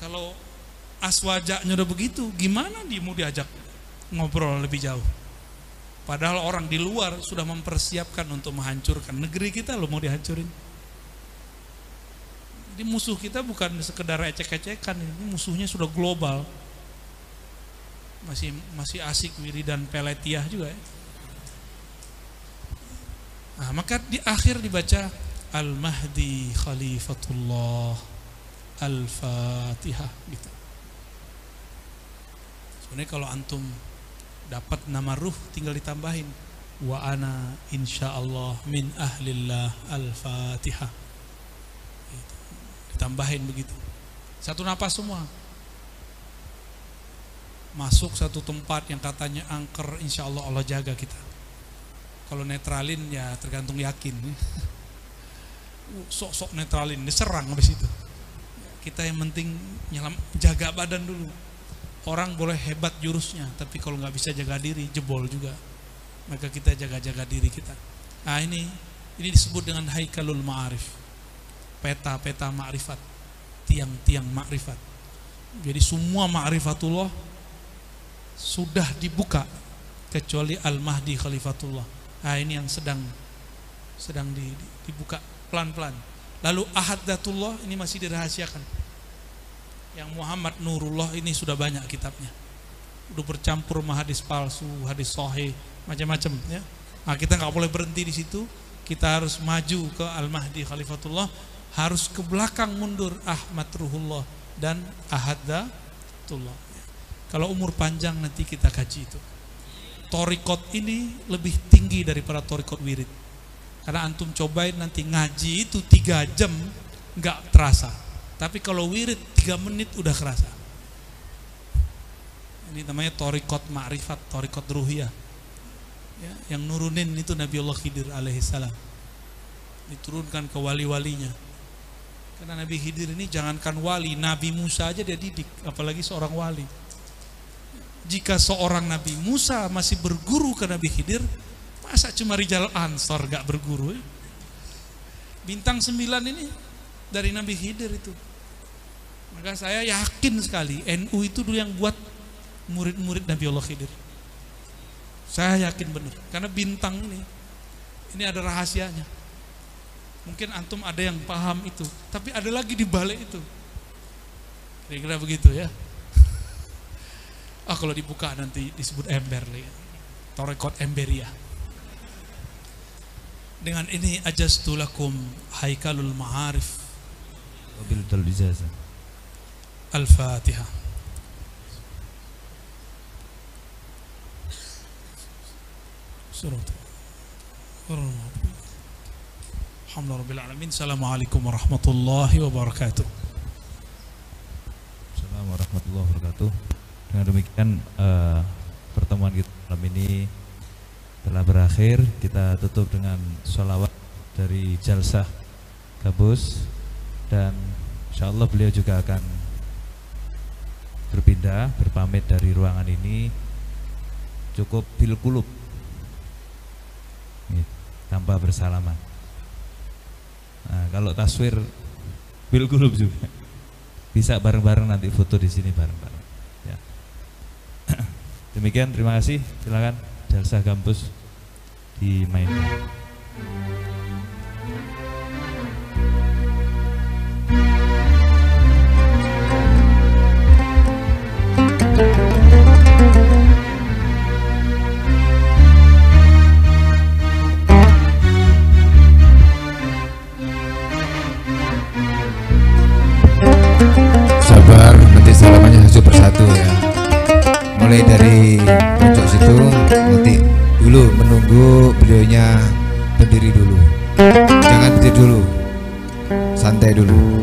Kalau aswajaknya udah begitu, gimana dia mau diajak ngobrol lebih jauh. Padahal orang di luar sudah mempersiapkan untuk menghancurkan negeri kita lo mau dihancurin. Jadi musuh kita bukan sekedar ecek-ecekan, ini musuhnya sudah global. Masih masih asik wiridan peletiah juga ya. Nah, maka di akhir dibaca Al-Mahdi Khalifatullah Al-Fatihah gitu. Sebenarnya kalau antum dapat nama ruh tinggal ditambahin. Wa ana insyaallah min ahlillah al-fatihah Gitu. ditambahin begitu. Satu napas semua. Masuk satu tempat yang katanya angker insyaallah Allah jaga kita. Kalau netralin ya tergantung yakin sok-sok netralin diserang habis itu. Kita yang penting nyelam jaga badan dulu. Orang boleh hebat jurusnya tapi kalau nggak bisa jaga diri jebol juga. Maka kita jaga-jaga diri kita. Nah ini ini disebut dengan haikalul ma'arif. Peta-peta ma'rifat. Tiang-tiang ma'rifat. Jadi semua ma'rifatullah sudah dibuka kecuali al-mahdi khalifatullah. Nah ini yang sedang sedang di- di- dibuka pelan-pelan. Lalu ahadatullah ini masih dirahasiakan. Yang Muhammad Nurullah ini sudah banyak kitabnya. Udah bercampur sama hadis palsu hadis sohe macam-macam ya. Nah kita nggak boleh berhenti di situ. Kita harus maju ke Al Mahdi Khalifatullah. Harus ke belakang mundur Ahmad Ruhullah dan Ahadatullah kalau umur panjang nanti kita kaji itu. Torikot ini lebih tinggi daripada torikot wirid karena antum cobain nanti ngaji itu tiga jam nggak terasa tapi kalau wirid 3 menit udah kerasa. Ini namanya torikot ma'rifat, torikot ruhiyah. Ya, yang nurunin itu Nabiullah Khidir alaihissalam. Diturunkan ke wali-walinya. Karena Nabi Khidir ini jangankan wali, Nabi Musa aja dia didik, apalagi seorang wali. Jika seorang Nabi Musa masih berguru ke Nabi Khidir, masa cuma Rijal Ansor gak berguru ya? Bintang sembilan ini dari Nabi Khidir itu. Maka saya yakin sekali NU itu dulu yang buat murid-murid Nabi Allah Khidir. Saya yakin benar karena bintang ini ini ada rahasianya. Mungkin antum ada yang paham itu, tapi ada lagi di balik itu. Kira-kira begitu ya. Ah kalau dibuka nanti disebut ember lagi. Torekot emberia. Dengan ini ajastulakum haikalul ma'arif
Wabil ijazah.
Al-Fatihah. Surat. Alhamdulillah Rabbil Alamin. Assalamualaikum warahmatullahi wabarakatuh.
Assalamualaikum warahmatullahi wabarakatuh. Dengan demikian eh, pertemuan kita malam ini telah berakhir. Kita tutup dengan sholawat dari Jalsah Gabus dan insya Allah beliau juga akan berpindah, berpamit dari ruangan ini cukup bil kulub Nih, tanpa bersalaman. Nah, kalau taswir bil kulub juga bisa bareng-bareng nanti foto di sini bareng-bareng. Ya. Demikian terima kasih. Silakan Jalsa Kampus dimainkan.
Santai dulu.